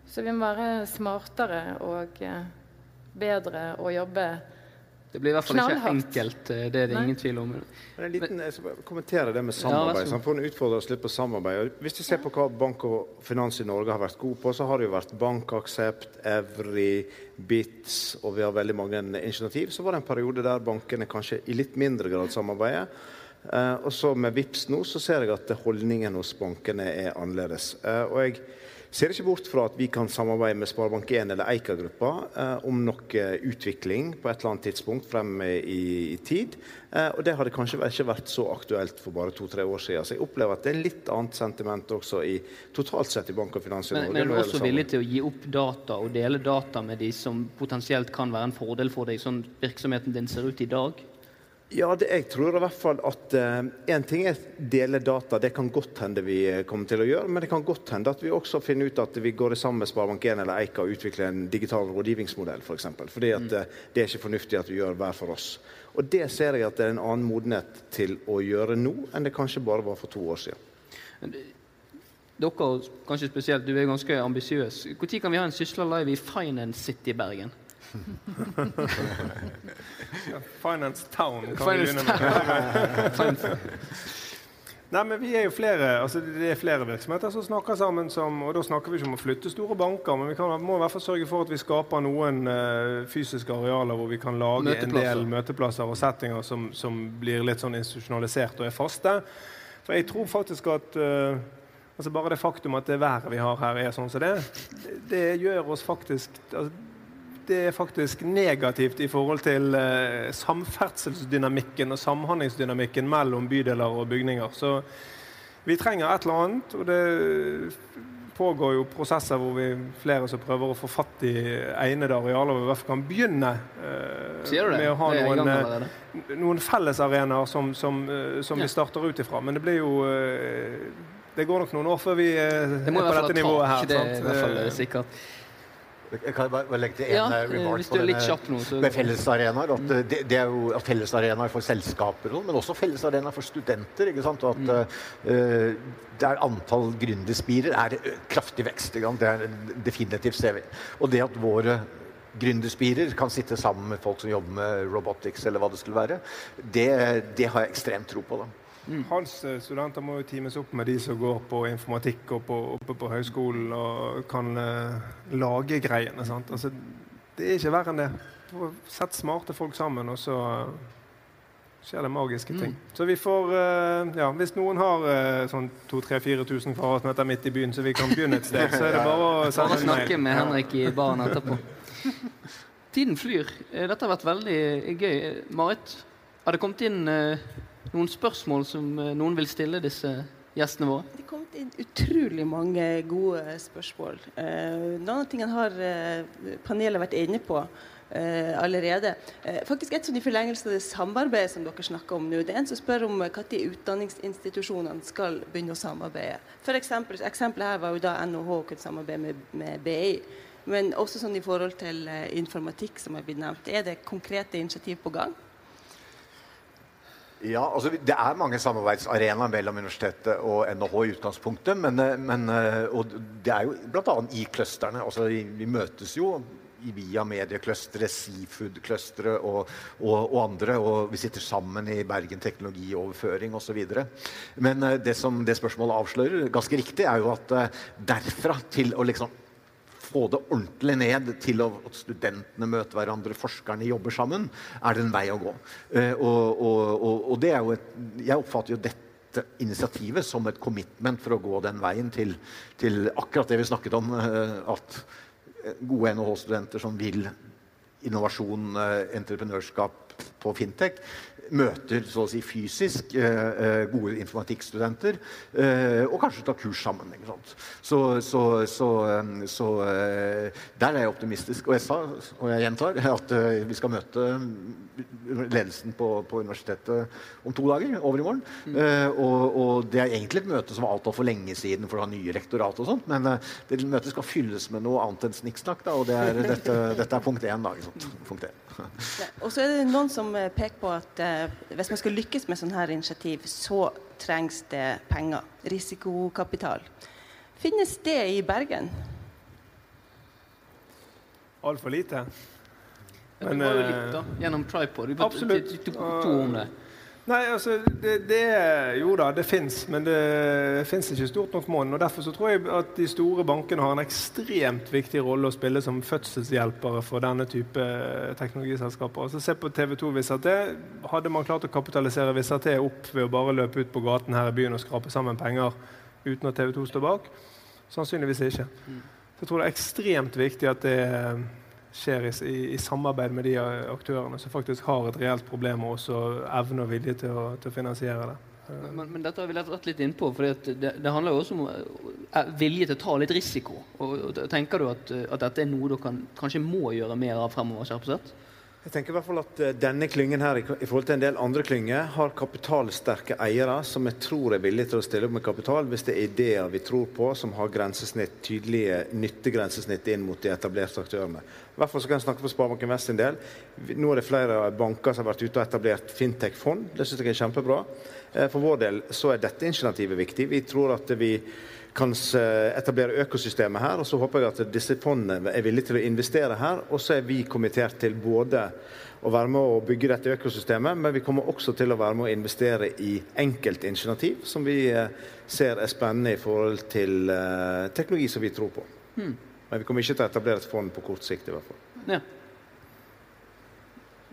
Så vi må være smartere og bedre og jobbe Det blir i hvert fall ikke enkelt, eh, det er det Nei. ingen tvil om. Men en liten, jeg skal kommentere det med samarbeid. Ja, Samfunnet god. sant? for å utfordre oss litt på samarbeid. Hvis du ser på hva bank og finans i Norge har vært gode på, så har det jo vært Bankaksept, Evry, BITS, og vi har veldig mange initiativ. Så var det en periode der bankene kanskje i litt mindre grad samarbeider. Eh, og så med VIPS nå så ser jeg at holdningen hos bankene er annerledes. Eh, og jeg ser ikke bort fra at vi kan samarbeide med Sparebank1 eller Eika-gruppa eh, om noe utvikling på et eller annet tidspunkt frem i, i tid. Eh, og det hadde kanskje ikke vært så aktuelt for bare to-tre år siden. Så jeg opplever at det er litt annet sentiment også i, totalt sett i bank og finans i Norge. men er du også villig til å gi opp data og dele data med de som potensielt kan være en fordel for deg, sånn virksomheten din ser ut i dag? Ja, det, jeg tror i hvert fall at én ting er dele data, det kan godt hende vi eh, kommer til å gjøre. Men det kan godt hende at vi også finner ut at vi går sammen med Sparebank1 eller Eika og utvikler en digital rådgivningsmodell f.eks. For eksempel. Fordi at uh, det er ikke fornuftig at vi gjør hver for oss. Og det ser jeg at det er en annen modenhet til å gjøre nå enn det kanskje bare var for to år siden. Dere, kanskje spesielt, du er ganske ambisiøs. Når kan vi ha en Sysla Live i Finance City Bergen? Finance Town kan Finance vi begynne med. Nei, men vi er jo flere, altså Det er flere virksomheter som snakker sammen. Som, og Da snakker vi ikke om å flytte store banker, men vi kan, må i hvert fall sørge for at vi skaper noen uh, fysiske arealer hvor vi kan lage en del møteplasser og settinger som, som, blir litt sånn institusjonalisert og er faste. For jeg tror faktisk at uh, altså Bare det faktum at det været vi har her, er sånn som det, det, det gjør oss faktisk altså, det er faktisk negativt i forhold til eh, samferdselsdynamikken og samhandlingsdynamikken mellom bydeler og bygninger. Så vi trenger et eller annet, og det pågår jo prosesser hvor vi flere som prøver å få fatt i egnede arealer hvor vi i hvert fall kan begynne eh, med å ha noen, eh, noen fellesarenaer som, som, eh, som ja. vi starter ut ifra. Men det blir jo eh, Det går nok noen år før vi er på dette nivået her. Det er i hvert fall sikkert. Jeg kan bare legge til en ja, eh, remark på du er kjapp nå, så... med fellesarenaer. At mm. det, det, er jo fellesarenaer for selskaper, men også fellesarenaer for studenter. ikke sant? Og at mm. uh, der antall gründerspirer er kraftig vekst. Det er definitivt ser vi. Og det at våre gründerspirer kan sitte sammen med folk som jobber med robotics, eller hva det skulle være, det, det har jeg ekstremt tro på. da. Mm. Hans eh, studenter må jo times opp med de som går på informatikk og på, oppe på høyskolen og kan uh, lage greiene. Altså, det er ikke verre enn det. Sett smarte folk sammen, og så uh, skjer det magiske ting. Mm. Så vi får uh, ja, Hvis noen har sånn 2000-4000 kvadratmeter midt i byen, så vi kan begynne et sted, så er det bare å sende en mail. snakke med Henrik i baren etterpå. Tiden flyr. Dette har vært veldig gøy. Marit, har det kommet inn noen spørsmål som eh, noen vil stille disse gjestene våre? Det er kommet inn utrolig mange gode spørsmål. Eh, noen av tingene har eh, panelet vært inne på. Uh, allerede. Uh, faktisk Et sånn i forlengelse av det samarbeidet som dere snakker om nå. Det er en som spør om når utdanningsinstitusjonene skal begynne å samarbeide. For eksempel, Eksempelet her var jo da NHH kunne samarbeide med, med, BI. Men også sånn i forhold til uh, informatikk, som har blitt nevnt. Er det konkrete initiativ på gang? Ja, altså Det er mange samarbeidsarenaer mellom universitetet og NHH i utgangspunktet. Men, eh, men eh, og det er jo bl.a. i clusterne. Altså, vi møtes jo via medieclustere, seafood-clustere og, og, og, andre. Og vi sitter sammen i Bergen teknologioverføring osv. Men eh, det som det spørsmålet avslører, ganske riktig, er jo at derfra til å liksom få det ordentlig ned til at studentene møter hverandre, forskerne jobber sammen, er det en vei å gå. Uh, og, og, og, det er jo et, jeg oppfatter jo dette initiativet som et commitment for å gå den veien til, til akkurat det vi snakket om. Uh, at gode NHH-studenter som vil innovasjon, uh, entreprenørskap på fintech, møter så å si fysisk eh, eh, gode informatikkstudenter, eh, og kanskje tar kurs sammen. Så, så, så, så, der er jeg optimistisk. Og jeg sa, og jeg gjentar, at vi skal møte ledelsen på, på universitetet om to dager, over i morgen. Mm. Og, og, det er egentlig et møte som var alt altfor lenge siden for å ha nye rektorat og sånt, men det møtet skal fylles med noe annet enn snikksnakk, og det er, dette, dette, er punkt én. Da, ikke sant? punkt én. Og så er det noen som peker på at eh, hvis man skal lykkes med sånne her initiativ, så trengs det penger. Risikokapital. Finnes det i Bergen? Altfor lite. Men, du var jo litt, da. Gjennom Tripod. Absolutt. To, to, to om det. Nei, altså, det, det Jo da, det fins, men det fins ikke stort nok monn. Derfor så tror jeg at de store bankene har en ekstremt viktig rolle å spille som fødselshjelpere for denne type teknologiselskaper. Altså, se på TV 2 Wizard Hadde man klart å kapitalisere Wizard opp ved å bare løpe ut på gaten her i byen og skrape sammen penger uten at TV 2 står bak? Sannsynligvis ikke. Mm. Så jeg tror det er ekstremt viktig at det skjer i, i, i, samarbeid med de aktørene som faktisk har et reelt problem, og også evne og vilje til å, til å finansiere det. Men, men, dette har vi lett litt innpå, for det, det, handler jo også om vilje til å ta litt risiko. Og, og Tenker du at, at, dette er noe du kan, kanskje må gjøre mer av fremover? Kjærpesett? Jeg tenker i hvert fall at eh, Denne klyngen her, i forhold til en del andre klynger, har kapitalsterke eiere som jeg tror er villige til å stille opp med kapital hvis det er ideer vi tror på som har grensesnitt, tydelige nyttegrensesnitt inn mot de etablerte aktørene. I hvert fall så kan jeg snakke for Sparebanken Vest sin del. Nå er det flere banker som har vært ute og etablert fintech-fond. Det synes jeg er kjempebra. Eh, for vår del så er dette initiativet viktig. Vi tror at vi kan etablere økosystemet her. Og så håper jeg at disse fondene er villige til å investere her. Og så er vi kommentert til både å være med å bygge dette økosystemet, men vi kommer også til å være med å investere i enkeltinitiativ som vi eh, ser er spennende i forhold til uh, teknologi som vi tror på. Hmm. Men vi kommer ikke til å etablere et fond på kort sikt. i hvert fall. Ja.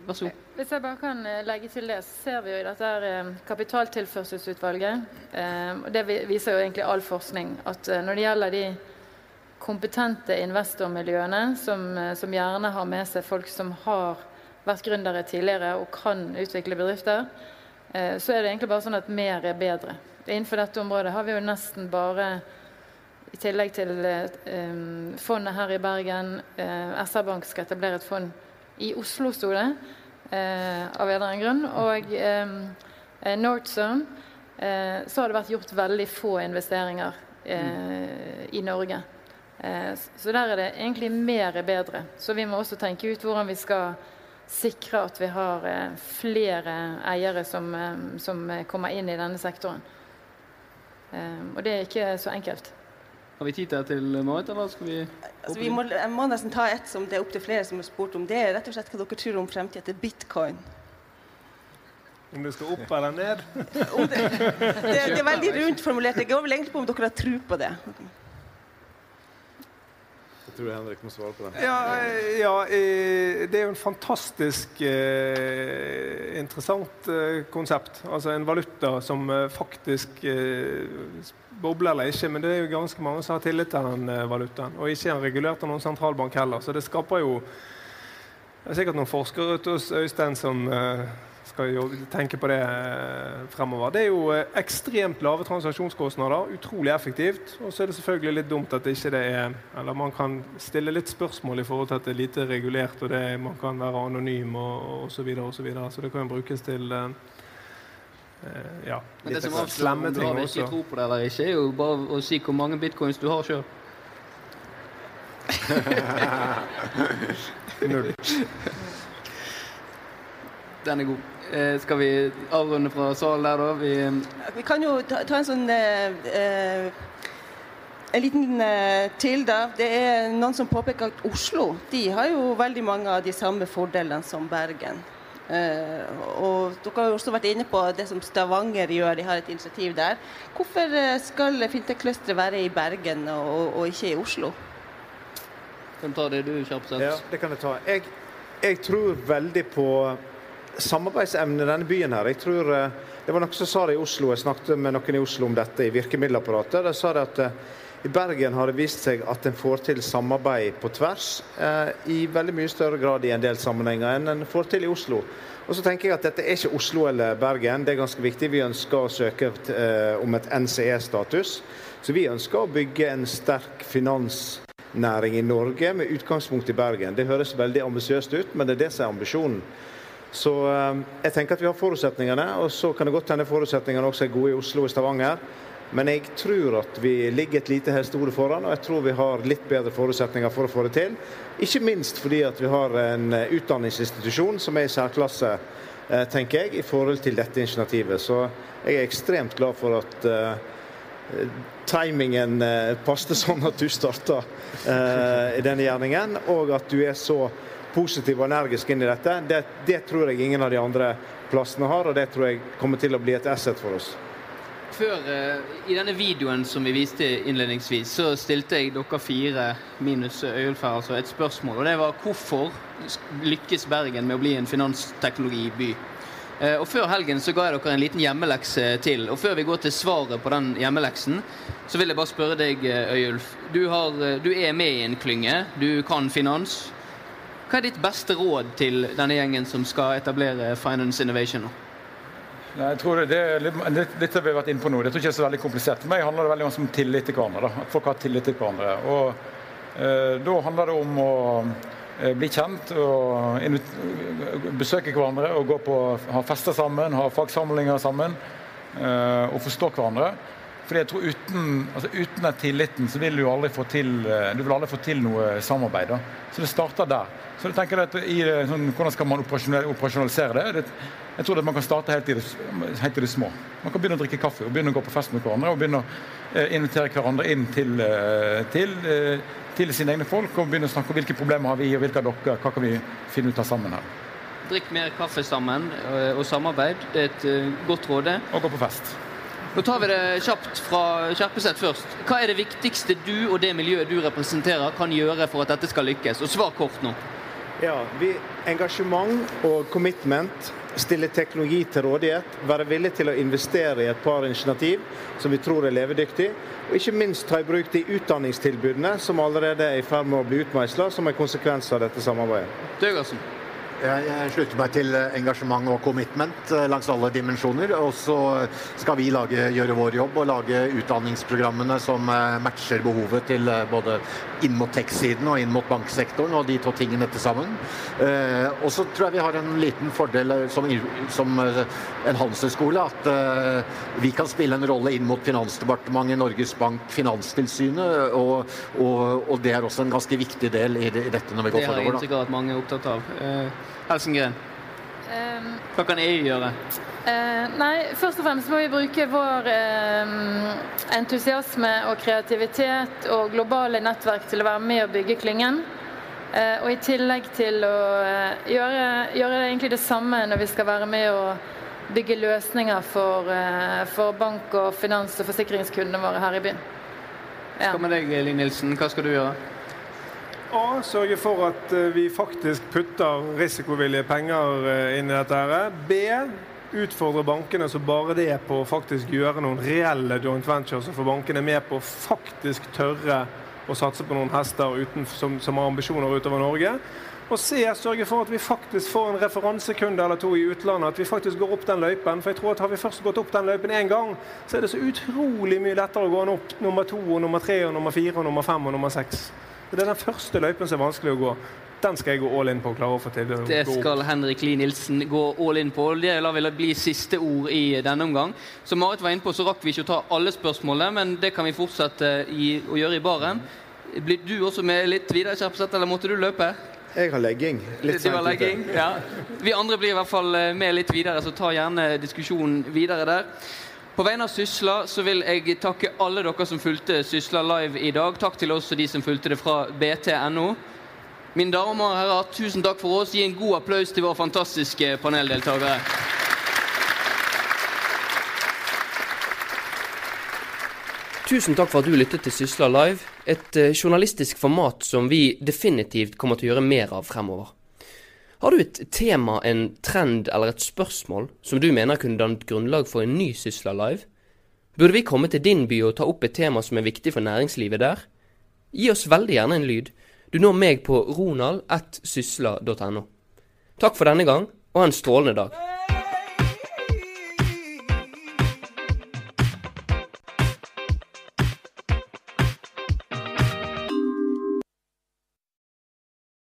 Vær så god. Hvis jeg bare kan eh, legge til det, så ser vi jo i dette her kapitaltilførselsutvalget Det viser jo egentlig all forskning at når det gjelder de kompetente investormiljøene, som, som gjerne har med seg folk som har vært gründere tidligere og kan utvikle bedrifter, eh, så er det egentlig bare sånn at mer er bedre. Innenfor dette området har vi jo nesten bare i tillegg til eh, fondet her i Bergen eh, SR-Bank skal etablere et fond i Oslo, sto det, eh, av en eller annen grunn. Og eh, eh eh, så har det vært gjort veldig få investeringer eh, i Norge. så der er det egentlig mer er bedre. Så vi må også tenke ut hvordan vi skal sikre at vi har eh, flere eiere som, eh, som, kommer inn i denne sektoren. Eh, og det er ikke så enkelt. Har vi tid til Marit, eller skal vi altså, vi må, Jeg må nesten ta et som det er opptil flere som har spurt om. Det er rett og slett hva dere tror om fremtiden til bitcoin. Om det skal opp eller ned? det, det, det, er veldig rundt formulert. Jeg går vel egentlig på om dere har tro på det tror Henrik må svare på det. Ja, ja det er jo en fantastisk eh, interessant eh, konsept. Altså en valuta som eh, faktisk bobler eller ikke, men det er jo ganske mange som har tillit til den eh, valutaen. Og ikke er regulert av noen sentralbank heller. Så det skaper jo Det er sikkert noen forskere ute hos Øystein som eh, skal jo tenke på det eh, fremover. Det er jo ekstremt lave transaksjonskostnader, utrolig effektivt. Og så er det selvfølgelig litt dumt at det ikke det er Eller man kan stille litt spørsmål i forhold til at det er lite regulert, og det, man kan være anonym og osv. Så, videre, og så, videre. så det kan jo brukes til ja, Men det som slemme ting også. Om du virkelig tror på det eller ikke, er jo bare å si hvor mange bitcoins du har sjøl. Null. Den er god. Eh, skal vi avrunde fra salen der, da? Vi, vi kan jo ta, ta en sånn eh, eh, en liten eh, til, da. Det er noen som påpeker at Oslo de har jo veldig mange av de samme fordelene som Bergen. Eh, og Dere har jo også vært inne på det som Stavanger gjør, de har et initiativ der. Hvorfor eh, skal Fintech-clusteret være i Bergen og, og, ikke i Oslo? Kan ta det du, kjapt Ja, det kan jeg ta. Jeg, jeg tror veldig på samarbeidsevne i denne byen her. Jeg tror eh, Det var noen som sa det i Oslo, jeg snakket med noen i Oslo om dette i virkemiddelapparatet. De sa det at i Bergen har det vist seg at en får til samarbeid på tvers eh, i veldig mye større grad i en del sammenhenger enn en får til i Oslo. Og så tenker jeg at Dette er ikke Oslo eller Bergen, det er ganske viktig. Vi ønsker å søke eh, om et NCE-status. Så vi ønsker å bygge en sterk finansnæring i Norge med utgangspunkt i Bergen. Det høres veldig ambisiøst ut, men det er det som er ambisjonen. Så eh, jeg tenker at vi har forutsetningene, og så kan det godt hende forutsetningene også er gode i Oslo og Stavanger. Men jeg tror at vi ligger et lite hestehode foran, og jeg tror vi har litt bedre forutsetninger for å få det til. Ikke minst fordi at vi har en eh, utdanningsinstitusjon som er i særklasse, eh, tenker jeg, i forhold til dette initiativet. Så jeg er ekstremt glad for at uh, timingen uh, passet sånn at du starta i denne gjerningen, og at du er så positiv og energisk inn i dette. Det, det, tror jeg ingen av de andre plassene har, og det tror jeg kommer til å bli et asset for oss. Før, uh, I denne videoen som vi viste innledningsvis, så stilte jeg dere fire minus Øyulf her altså et spørsmål. og Det var hvorfor lykkes Bergen med å bli en finansteknologiby? Uh, og Før helgen så ga jeg dere en liten hjemmelekse til. og Før vi går til svaret på den hjemmeleksen, så vil jeg bare spørre deg, Øyulf. Du, har, du er med i en klynge, du kan finans. Hva er ditt beste råd til denne gjengen som skal etablere Finance Innovation? nå? Jeg tror det, det er litt, litt, litt vi vært inne på nå. Det tror ikke er så veldig komplisert. For meg handler det veldig om tillit til hverandre. Da. At folk har tillit til hverandre. Og eh, Da handler det om å eh, bli kjent og besøke hverandre og gå på, ha fester sammen, ha fagsamlinger sammen. Eh, og forstå hverandre. Fordi jeg tror Uten, altså uten den tilliten så vil du aldri få til, eh, du vil aldri få til noe samarbeid. Da. Så det starter der. Så jeg tenker at i, sånn, Hvordan skal man operasjonalisere det? det? Jeg tror at man kan starte helt i, det, helt i det små. Man kan begynne å drikke kaffe og begynne å gå på fest med hverandre. og begynne å eh, invitere hverandre inn til, eh, til, eh, til, sine egne folk og begynne å snakke om hvilke problemer har vi og hvilke av dere, hva kan vi finne ut av sammen her. Drikk mer kaffe sammen og samarbeid. Det er et godt råd. Og gå på fest. Nå tar vi det kjapt fra Kjerpeset først. Hva er det viktigste du og det miljøet du representerer kan gjøre for at dette skal lykkes? Og svar kort nå. Ja, vi, Engasjement og commitment stille teknologi til rådighet, være villig til å investere i et par initiativ som vi tror er levedyktige, og ikke minst ta i bruk de utdanningstilbudene som allerede er i ferd med å bli utmeisla som en konsekvens av dette samarbeidet. Døgersen. Jeg slutter meg til eh, engasjement og commitment eh, langs alle dimensjoner. Og så skal vi lage, gjøre vår jobb og lage utdanningsprogrammene som eh, matcher behovet til både inn mot tech-siden og inn mot banksektoren, og de to tingene til sammen. Og så tror jeg vi har en liten fordel som, som en handelshøyskole, at vi kan spille en rolle inn mot Finansdepartementet, Norges Bank, Finanstilsynet, og, og, og det er også en ganske viktig del i, dette når vi går forover. Det har jeg inntrykk av at mange er opptatt av. Helsengren? Um, Hva kan EU gjøre? Uh, nei, Først og fremst må vi bruke vår uh, entusiasme og kreativitet og globale nettverk til å være med og bygge klyngen. Uh, og i tillegg til å gjøre, gjøre egentlig det samme når vi skal være med og bygge løsninger for, for bank- og finans- og forsikringskundene våre her i byen. Ja. Hva med deg, Linn Nilsen? Hva skal du gjøre? A. Sørge for at eh, vi faktisk putter risikovillige penger eh, inn i dette. her. B. Utfordre bankene så bare det er på å faktisk gjøre noen reelle joint ventures og få bankene med på å faktisk tørre å satse på noen hester uten, som, som, har ambisjoner utover Norge. Og C. Sørge for at vi faktisk får en referansekunde eller to i utlandet. At vi faktisk går opp den løypen. For jeg tror at har vi først gått opp den løypen én gang, så er det så utrolig mye lettere å gå opp nummer to og nummer tre og nummer fire og nummer fem og nummer seks. Det er den første løypen som er vanskelig å gå. Den skal jeg gå all in på. klare å få til. Det skal Henrik Lie Nilsen gå all in på. Det lar vel bli siste ord i denne omgang. Som Marit var inne på, så rakk vi ikke å ta alle spørsmålene, men det kan vi fortsette i, å gjøre i baren. Blir du også med litt videre, Kjerpseth, eller måtte du løpe? Jeg har legging. Litt sent legging, ja. Vi andre blir i hvert fall med litt videre, så ta gjerne diskusjonen videre der. På vegne av Sysla så vil jeg takke alle dere som fulgte Sysla live i dag. Takk til også de som fulgte det fra bt.no. Mine damer og herrer, tusen takk for oss. Gi en god applaus til våre fantastiske paneldeltakere. Tusen takk for at du lyttet til Sysla live, et eh, journalistisk format som vi definitivt kommer til å gjøre mer av fremover. Har du et tema, en trend eller et spørsmål som du mener kunne dannet grunnlag for en ny Sysla Live? Burde vi komme til din by og ta opp et tema som er viktig for næringslivet der? Gi oss veldig gjerne en lyd. Du når meg på ronald.sysla.no. Takk for denne gang, og ha en strålende dag.